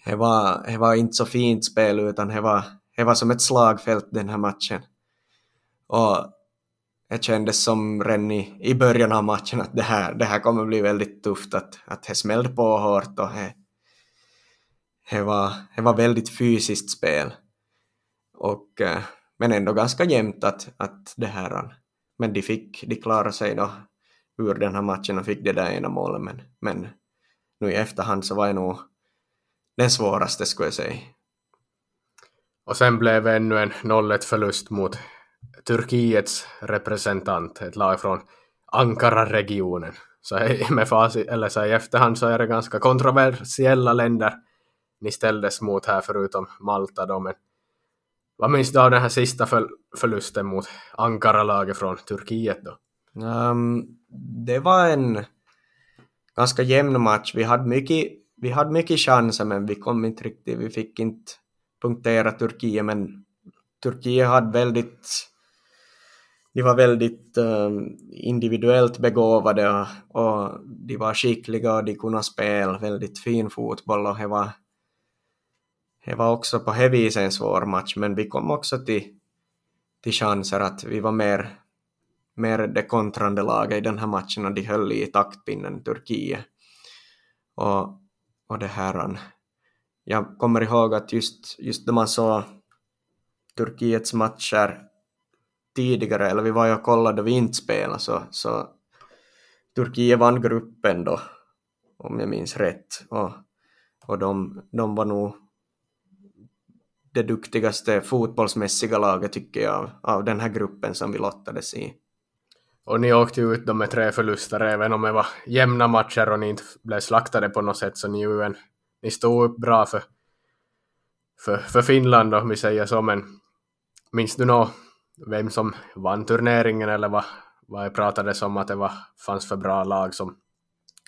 det var, det var inte så fint spel utan det var, det var som ett slagfält den här matchen. Och det kändes som redan i, i början av matchen att det här, det här kommer bli väldigt tufft, att, att det smällde på hårt och det, det, var, det var väldigt fysiskt spel. Och, eh, men ändå ganska jämnt att, att det här, men de fick, de klarade sig då ur den här matchen och fick det där ena målet, men, men nu i efterhand så var det nog den svåraste skulle jag säga. Och sen blev ännu en 0-1 förlust mot Turkiets representant, ett lag från Ankara-regionen. Så med facit, eller så i efterhand så är det ganska kontroversiella länder ni ställdes mot här förutom Malta då, men vad minns du av den här sista för, förlusten mot Ankara-laget från Turkiet då? Um, det var en ganska jämn match. Vi hade mycket, vi hade mycket chanser men vi kom inte riktigt, vi fick inte punktera Turkiet men Turkiet hade väldigt de var väldigt um, individuellt begåvade och, och, de var skickliga och de kunde spela väldigt fin fotboll och det var, det var också på det viset en svår match men vi kom också till, till chanser att vi var mer, mer det kontrande laget i den här matchen och de höll i taktpinnen Turkiet. Och, och det här, jag kommer ihåg att just, just när man såg Turkiets matcher tidigare, eller vi var ju och kollade då vi inte spelade, så, så Turkiet vann gruppen då, om jag minns rätt. Och, och de, de var nog det duktigaste fotbollsmässiga laget tycker jag av, den här gruppen som vi lottades i. Och ni åkte ut då med tre förluster, även om det var jämna matcher och ni inte blev slaktade på något sätt, så ni, ju en, ni stod upp bra för, för, för Finland om vi säger så, men minns du något vem som vann turneringen eller vad, vad jag pratades om att det var, fanns för bra lag som,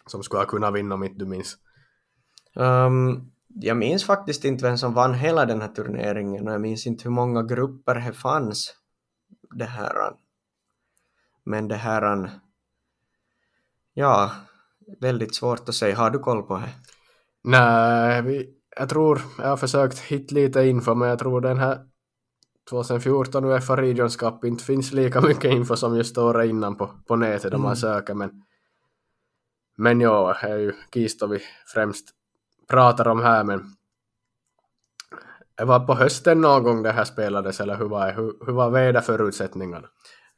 som skulle ha kunnat vinna om inte du minns? Um, jag minns faktiskt inte vem som vann hela den här turneringen och jag minns inte hur många grupper det fanns. Det här. Men det här... Ja, väldigt svårt att säga. Har du koll på det? Nej, vi, jag tror, jag har försökt hitta lite info, men jag tror den här 2014 Uefa Regions Cup inte finns lika mycket info som just står innan på, på nätet mm. om man mm. söker men men ja, det är ju Kisto vi främst pratar om här men det var på hösten någon gång det här spelades eller hur var, hur, hur var väderförutsättningarna?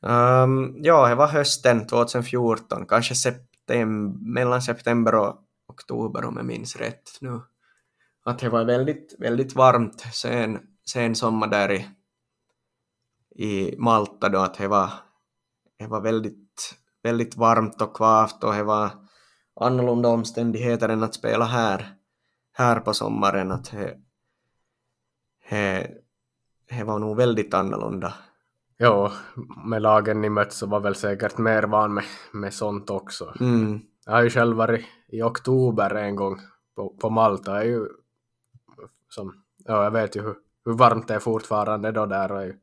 Um, ja, det var hösten 2014, kanske september, mellan september och oktober om jag minns rätt nu. Att det var väldigt, väldigt varmt sen, sen sommar där i i Malta då att det var, det var väldigt, väldigt varmt och kvavt och det var annorlunda omständigheter än att spela här, här på sommaren. Att det, det, det var nog väldigt annorlunda. Jo, med lagen ni mött så var väl säkert mer van med, med sånt också. Mm. Jag har ju själv varit i oktober en gång på, på Malta. Jag, ju, som, ja, jag vet ju hur, hur varmt det är fortfarande då där. Och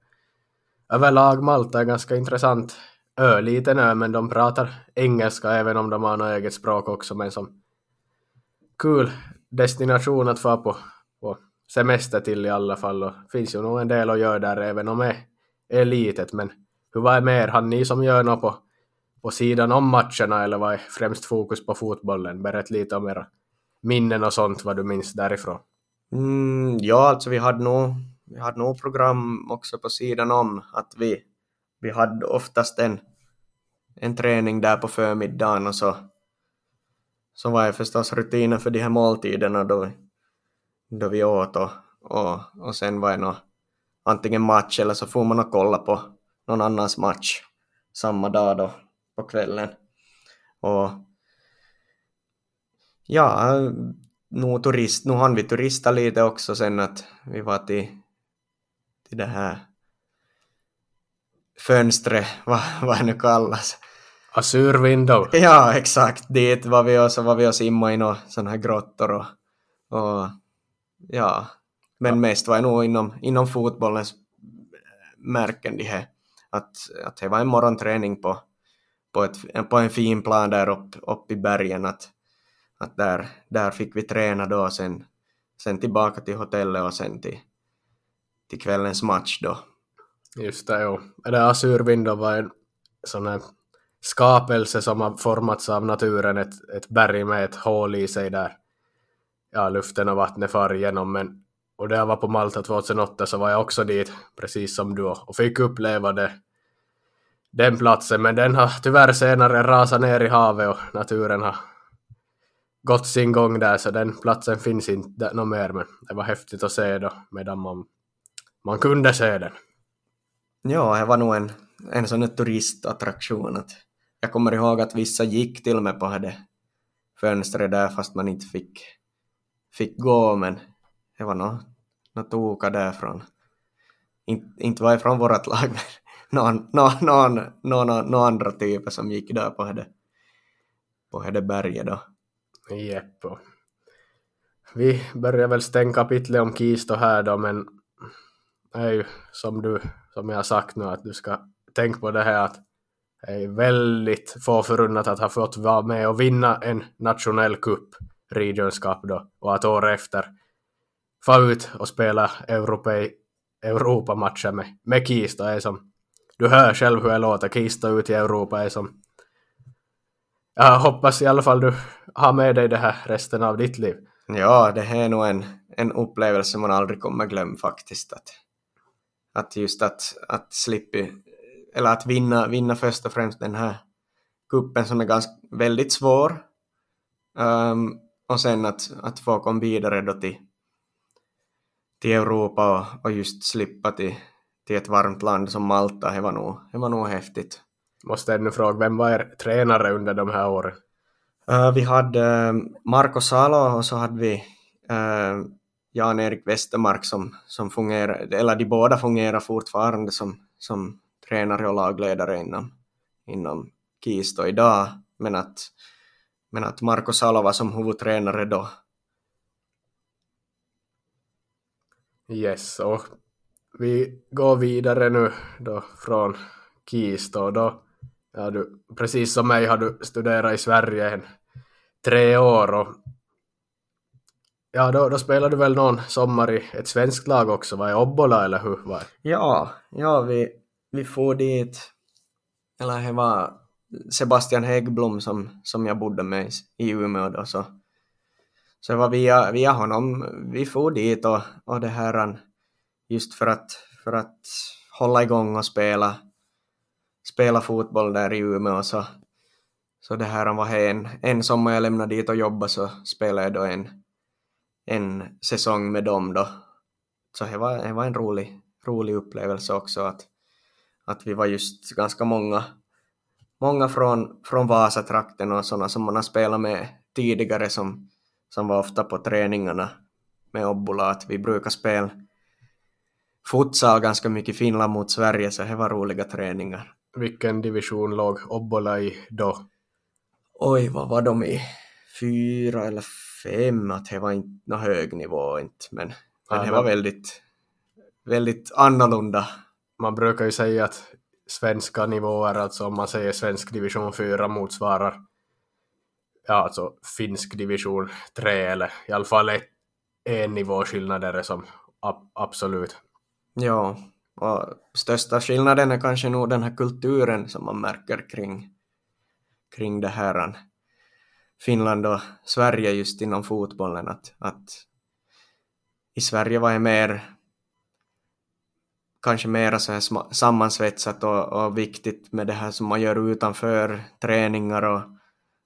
överlag Malta är ganska intressant ö, liten ö, men de pratar engelska även om de har något eget språk också, men som kul destination att få på, på semester till i alla fall och finns ju nog en del att göra där även om det är litet, men hur var det mer? Har ni som gör något på, på sidan om matcherna eller vad är främst fokus på fotbollen? Berätt lite om era minnen och sånt, vad du minns därifrån. Mm, ja, alltså vi hade nog vi hade nog program också på sidan om att vi, vi hade oftast en, en träning där på förmiddagen och så, så var det förstås rutinen för de här måltiderna då, då vi åt och, och, och sen var det nå, antingen match eller så får man och kolla på någon annans match samma dag då på kvällen. Och Ja, nu, turist, nu hann vi turista lite också sen att vi var till, till det här fönstret, vad, vad det nu kallas. Azur window. Ja, exakt. Dit var vi och så var vi och simma i några sådana här grottor och, och ja, men mest var det nog inom, inom fotbollens märken de här, att, att det var en morgonträning på, på, ett, på en fin plan där uppe upp i bergen, att, att där, där fick vi träna då sen, sen tillbaka till hotellet och sen till, till kvällens match då. Just det, jo. Det Azurvindo var en sån här skapelse som har formats av naturen, ett, ett berg med ett hål i sig där ja, luften och vattnet far igenom. Men, och där jag var på Malta 2008 så var jag också dit, precis som du, och fick uppleva det, den platsen. Men den har tyvärr senare rasat ner i havet och naturen har gått sin gång där, så den platsen finns inte något mer. Men det var häftigt att se då, medan man, man kunde se den. Ja, det var nog en, en sån här turistattraktion. Att jag kommer ihåg att vissa gick till och med på det fönstret där fast man inte fick, fick gå, men det var något, nå toka därifrån. In, inte var från vårt lag, men någon, någon, någon, någon, någon andra typer som gick där på det, på det berget då. Jepp. Vi börjar väl stänga kapitlet om Kisto här då, men det är ju som du, som jag har sagt nu, att du ska tänka på det här att är väldigt få förunnat att ha fått vara med och vinna en nationell cup, Regions Cup då, och att år efter få ut och spela Europe, Europamatcher med, med Kista är som, du hör själv hur jag låter, Kista ut i Europa är som, jag hoppas i alla fall du har med dig det här resten av ditt liv. Ja, det här är nog en, en upplevelse man aldrig kommer glömma faktiskt. Att, att just att, att slippa, eller att vinna, vinna först och främst den här kuppen som är ganska, väldigt svår. Um, och sen att, att få komma vidare då till, till Europa och, och just slippa till, till ett varmt land som Malta, det var nog, det var nog häftigt. Måste ännu fråga, vem var er tränare under de här åren? Uh, vi hade uh, Marco Salo och så hade vi uh, Jan-Erik Westermark som, som fungerar, eller de båda fungerar fortfarande som, som tränare och lagledare inom, inom Kisto idag, men att, men att Marco Salo var som huvudtränare då. Yes, och vi går vidare nu då från Kisto då ja, du, precis som mig har du studerat i Sverige en tre år och ja, då, då spelade du väl någon sommar i ett svenskt lag också, var det Obbola eller hur var? Ja, ja vi, vi får dit, eller det var Sebastian Häggblom som, som jag bodde med i Umeå då, så, så det var via, via honom vi får dit och, och det här just för att, för att hålla igång och spela, spela fotboll där i Umeå så, så det här var en, en sommar jag lämnade dit och jobbade så spelade jag då en, en säsong med dem då. Så det var, det var en rolig, rolig upplevelse också att, att vi var just ganska många, många från, från Vasatrakten och sådana som man har spelat med tidigare som, som var ofta på träningarna med Obbola, att vi brukar spela futsal ganska mycket Finland mot Sverige, så det var roliga träningar. Vilken division låg Obbola i då? Oj, vad var de i? Fyra eller fem, att det var inte någon hög nivå inte, men, men det var väldigt, väldigt annorlunda. Man brukar ju säga att svenska nivåer, alltså om man säger svensk division 4 motsvarar ja, alltså finsk division 3 eller i alla fall ett, en nivåskillnad är det som ab absolut. Ja, och största skillnaden är kanske nog den här kulturen som man märker kring, kring det här Finland och Sverige just inom fotbollen. Att, att I Sverige var det mer kanske mera så här sammansvetsat och, och, viktigt med det här som man gör utanför träningar och,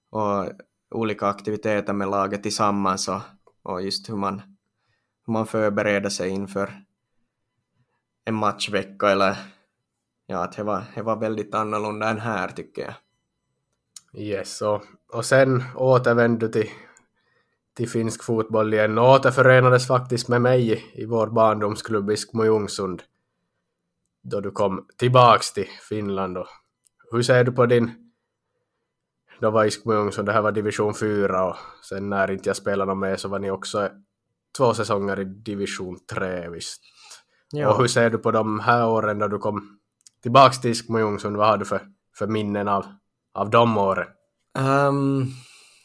och olika aktiviteter med laget tillsammans och, och just hur man, hur man förbereder sig inför en matchvecka eller ja, att det var, det var väldigt annorlunda än här tycker jag. Yes, och, och sen återvände du till till finsk fotboll igen och återförenades faktiskt med mig i vår barndomsklubb i Skmojungsund då du kom tillbaks till Finland. Och hur ser du på din... Då var Skmojungsund, det här var division 4 och sen när inte jag spelade med så var ni också två säsonger i division 3 visst. Ja. Och hur ser du på de här åren då du kom tillbaks till Skmojungsund? Vad har du för, för minnen av, av de åren? Um,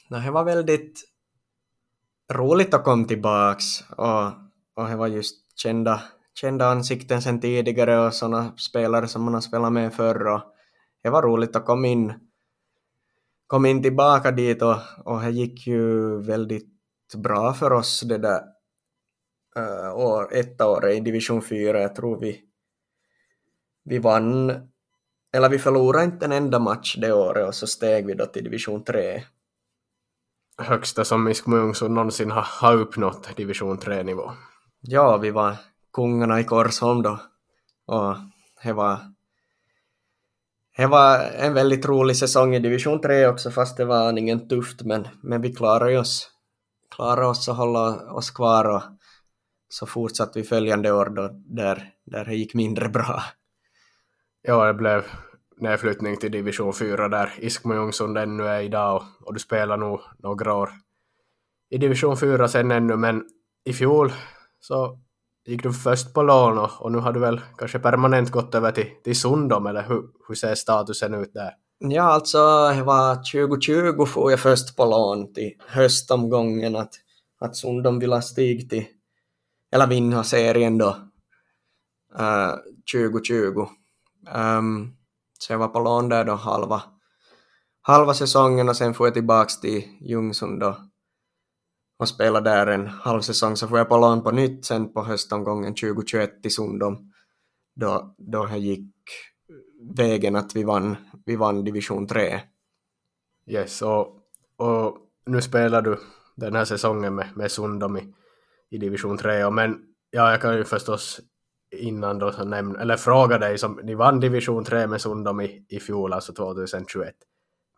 det var väldigt roligt att komma tillbaks och, och det var just kända, kända ansikten sen tidigare och sådana spelare som man har spelat med förr och det var roligt att komma in, kom in tillbaka dit och, och det gick ju väldigt bra för oss det där uh, år, ett år i division 4, jag tror vi vi vann, eller vi förlorade inte en enda match det året och så steg vi då till division 3 högsta som Miskmungsund någonsin har, har uppnått division 3-nivå. Ja, vi var kungarna i Korsholm då. Och det var, det var en väldigt rolig säsong i division 3 också, fast det var aningen tufft, men, men vi klarade oss, klarade oss och hålla oss kvar och så fortsatte vi följande år då, där, där det gick mindre bra. Ja, det blev nedflyttning till division 4 där Iskmojungsund ännu är idag och, och du spelar nog några år i division 4 sen ännu men i fjol så gick du först på lån och, och nu har du väl kanske permanent gått över till, till Sundom eller hur, hur ser statusen ut där? Ja, alltså det var 2020 får jag först på lån till höstomgången att, att Sundom vill ha stig till, eller vinna serien då, uh, 2020. Um, så jag var på lån där då halva, halva säsongen och sen får jag tillbaks till Ljungsund då och spela där en halv säsong så får jag på lån på nytt sen på höstomgången 2021 till Sundom då, då det gick vägen att vi vann, vi vann division 3. Yes, och, och nu spelar du den här säsongen med, med Sundom i, i division 3 och men ja, jag kan ju förstås innan då så nämn, eller fråga dig som ni vann division 3 med Sundom i, i fjol, alltså 2021.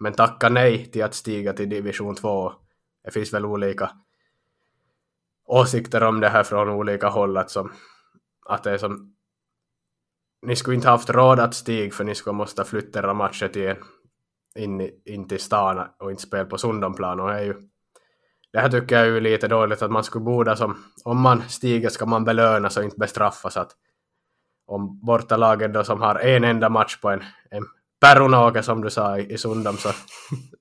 Men tacka nej till att stiga till division 2. Det finns väl olika åsikter om det här från olika håll, att, som, att det är som ni skulle inte haft råd att stiga för ni skulle måste flytta era matcher till en, in, in till stan och inte spela på Sundomplan och det är ju det här tycker jag är ju lite dåligt att man skulle borde som, om man stiger ska man belönas och inte bestraffas. Att om bortalagen då som har en enda match på en, en Perunåke som du sa i, i Sundom så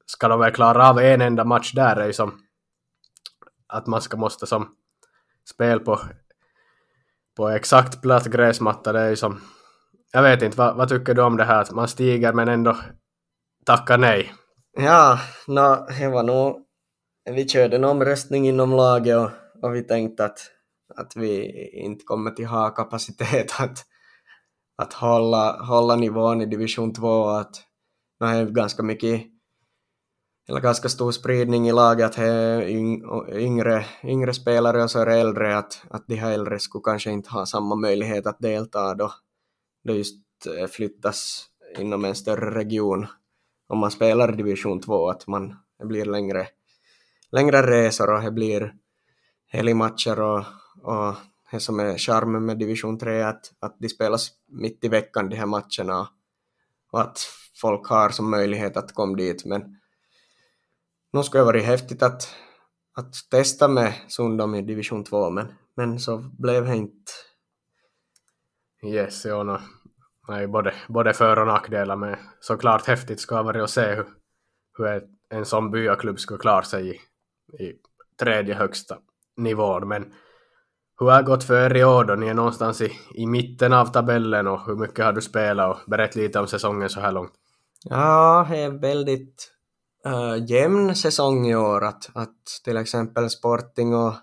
ska de väl klara av en enda match där. Är ju som att man ska måste som spel på, på exakt platt gräsmatta det är ju som jag vet inte, vad, vad tycker du om det här att man stiger men ändå tackar nej? Ja, no, det var nog vi körde en omröstning inom laget och, och vi tänkte att, att vi inte kommer till ha kapacitet att, att hålla, hålla nivån i division 2 och att det är ganska mycket eller ganska stor spridning i laget att det är yngre, yngre spelare och så är det äldre att, att de här äldre skulle kanske inte ha samma möjlighet att delta då, då just eh, flyttas inom en större region. Om man spelar i division 2 att man det blir längre längre resor och det blir helgmatcher och, och det som är charmen med division 3 är att, att de spelas mitt i veckan de här matcherna och att folk har som möjlighet att komma dit. Men nu skulle det varit häftigt att, att testa med Sundom i division 2 men, men så blev det inte. Yes, ja, no. Nej, både, både för och nackdelar men såklart häftigt ska det varit att se hur, hur en sån byaklubb skulle klara sig i, i tredje högsta nivån. Men hur har det gått för er i år då? Ni är någonstans i, i mitten av tabellen och hur mycket har du spelat och berätt lite om säsongen så här långt. Ja, det är väldigt uh, jämn säsong i år. Att, att till exempel Sporting och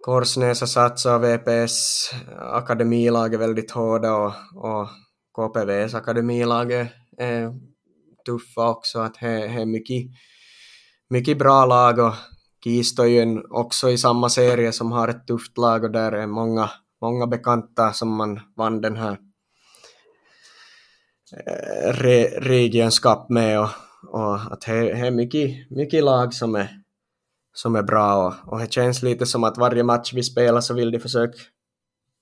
Korsnäsa och VPS akademilag är väldigt hårda och, och KPVs akademilag är tuffa också. Att det är mycket mycket bra lag och Kisto är ju också i samma serie som har ett tufft lag och där är många, många bekanta som man vann den här eh, Re, med och, och att det är mycket, mycket lag som är, som är bra och, och det känns lite som att varje match vi spelar så vill de försöka,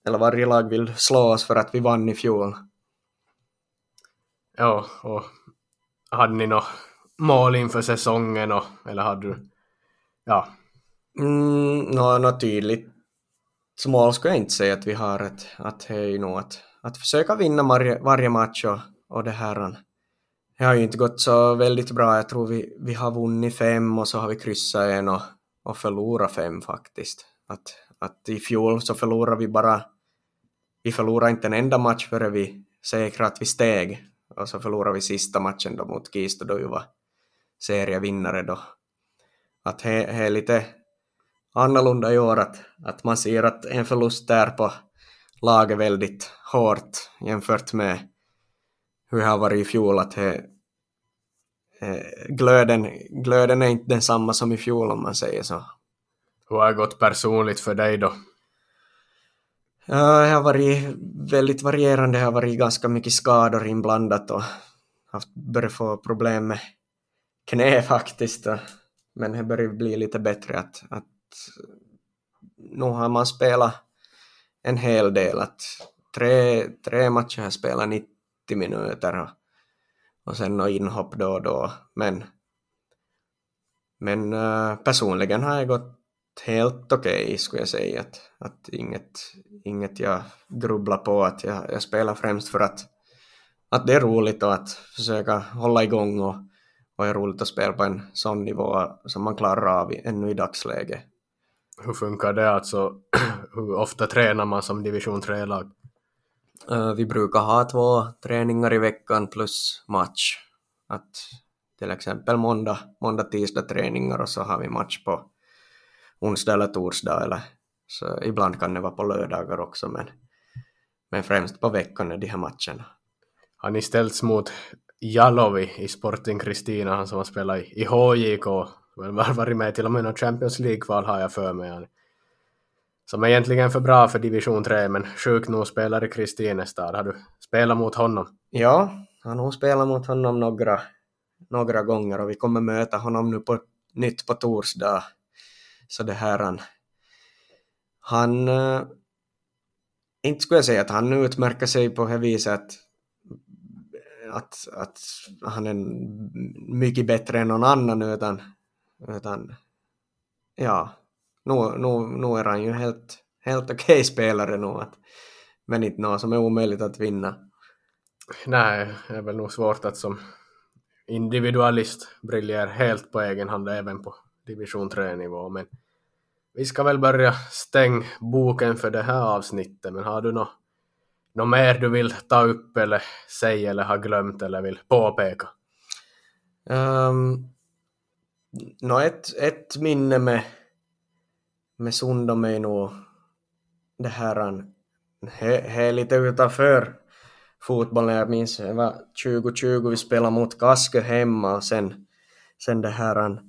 eller varje lag vill slå oss för att vi vann i fjol. Ja, och hade ni något mål inför säsongen och, eller hade du, ja? Mm, något no, tydligt mål skulle jag inte säga att vi har, att, att det är nog att, att försöka vinna varje, varje match och, och det här. Det har ju inte gått så väldigt bra. Jag tror vi, vi har vunnit fem och så har vi kryssat en och, och förlorat fem faktiskt. Att, att i fjol så förlorade vi bara, vi förlorade inte en enda match före vi säkrade att vi steg. Och så förlorade vi sista matchen då mot Kista då vi var serievinnare då. Att det är lite annorlunda i år att, att man ser att en förlust där på laget väldigt hårt jämfört med hur det har varit i fjol. Att det, eh, glöden, glöden är inte densamma som i fjol om man säger så. Hur har det gått personligt för dig då? Ja, det har varit väldigt varierande. Det har varit ganska mycket skador inblandat och haft, börjat få problem med knä faktiskt. Men det börjar bli lite bättre att, att nu har man spelat en hel del. Att tre, tre matcher har jag spelat 90 minuter och, och sen något inhopp då och då. Men, men uh, personligen har jag gått helt okej okay, skulle jag säga. Att, att inget, inget jag grubblar på. Att jag, jag spelar främst för att, att det är roligt och att försöka hålla igång och, och är roligt att spela på en sån nivå som man klarar av ännu i dagsläget. Hur funkar det alltså? Hur ofta tränar man som division 3-lag? Eh, vi brukar ha två träningar i veckan plus match. Att till exempel måndag, måndag, tisdag träningar och så har vi match på onsdag eller torsdag eller så ibland kan det vara på lördagar också men, men främst på veckan är de här matcherna. Har ni ställts mot Jalovi i Sporting Kristina, han som har spelat i, HJK. HJK har varit med till och med någon Champions League-kval har jag för mig. Som är egentligen för bra för division 3 men sjukt nog spelar i Kristinestad. Har du spelat mot honom? Ja, han har nog spelat mot honom några, några gånger och vi kommer möta honom nu på nytt på torsdag. Så det här han, han äh, inte skulle jag säga att han utmärker sig på det viset att, att, att han är mycket bättre än någon annan utan utan ja, nu, nu, nu är han ju helt, helt okej okay spelare nu. Att, men inte något som är omöjligt att vinna. Nej, det är väl nog svårt att som individualist briljera helt på egen hand även på division 3-nivå. Men vi ska väl börja stänga boken för det här avsnittet. Men har du något, något mer du vill ta upp eller säga eller har glömt eller vill påpeka? Um, no, ett, ett minne med, med Sundom är nog det här, det är lite utanför fotbollen. Jag minns det var 2020 vi spelade mot Kaskö hemma och sen, sen det här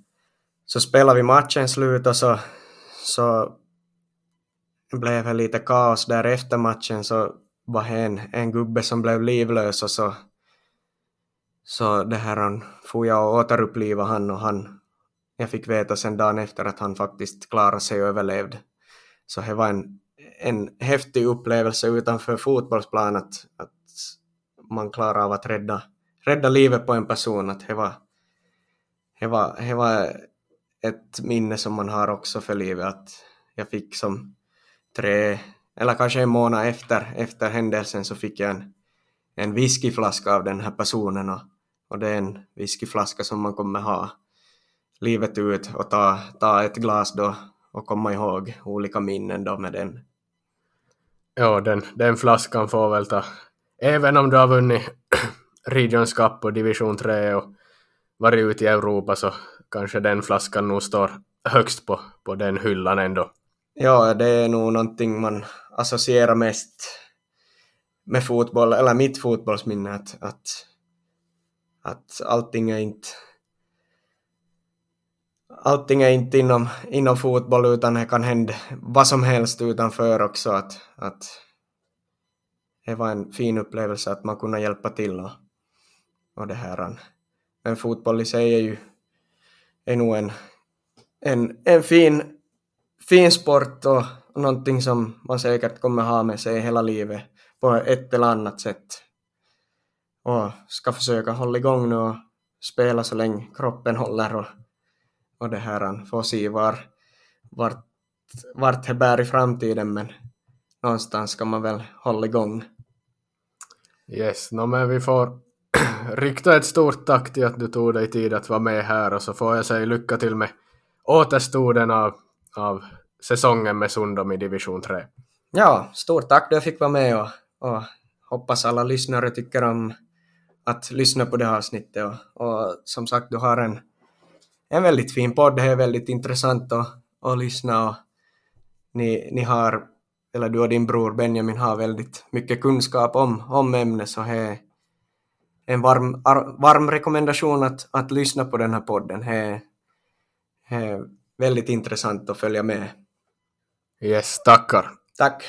så spelade vi matchen slut och så, så blev det lite kaos där efter matchen så var det en, en gubbe som blev livlös och så så det här han får jag och återuppliva han och han jag fick veta sen dagen efter att han faktiskt klarade sig och överlevde. Så det var en, en häftig upplevelse utanför fotbollsplan att, att man klarar av att rädda, rädda livet på en person. Att det, var, det, var, det var ett minne som man har också för livet. Att jag fick som tre, eller kanske en månad efter, efter händelsen så fick jag en, en whiskyflaska av den här personen och, och det är en whiskyflaska som man kommer ha livet ut och ta, ta ett glas då och komma ihåg olika minnen då med den. Ja, den, den flaskan får väl ta, även om du har vunnit Regions Cup och Division 3 och varit ute i Europa så kanske den flaskan nog står högst på, på den hyllan ändå. Ja, det är nog någonting man associerar mest med fotboll, eller mitt fotbollsminne, att, att, att allting är inte allting är inte inom, inom fotboll utan det kan hända vad som helst utanför också. Att, att det var en fin upplevelse att man kunde hjälpa till och, och det här. Men fotboll i sig är ju är nog en, en, en fin, fin sport och någonting som man säkert kommer ha med sig hela livet på ett eller annat sätt. Och ska försöka hålla igång nu och spela så länge kroppen håller och, och det här får se var, vart, vart det bär i framtiden men någonstans ska man väl hålla igång. Yes, no, men vi får rikta ett stort tack till att du tog dig tid att vara med här och så får jag säga lycka till med återstoden av, av säsongen med Sundom i division 3. Ja, stort tack jag fick vara med och, och hoppas alla lyssnare tycker om att lyssna på det här avsnittet och, och som sagt du har en, en väldigt fin podd, det är väldigt intressant att, att lyssna och ni, ni har, eller du och din bror Benjamin har väldigt mycket kunskap om, om ämnet så det är en varm, ar, varm rekommendation att, att lyssna på den här podden. Det är väldigt intressant att följa med. Yes, tackar. Tack.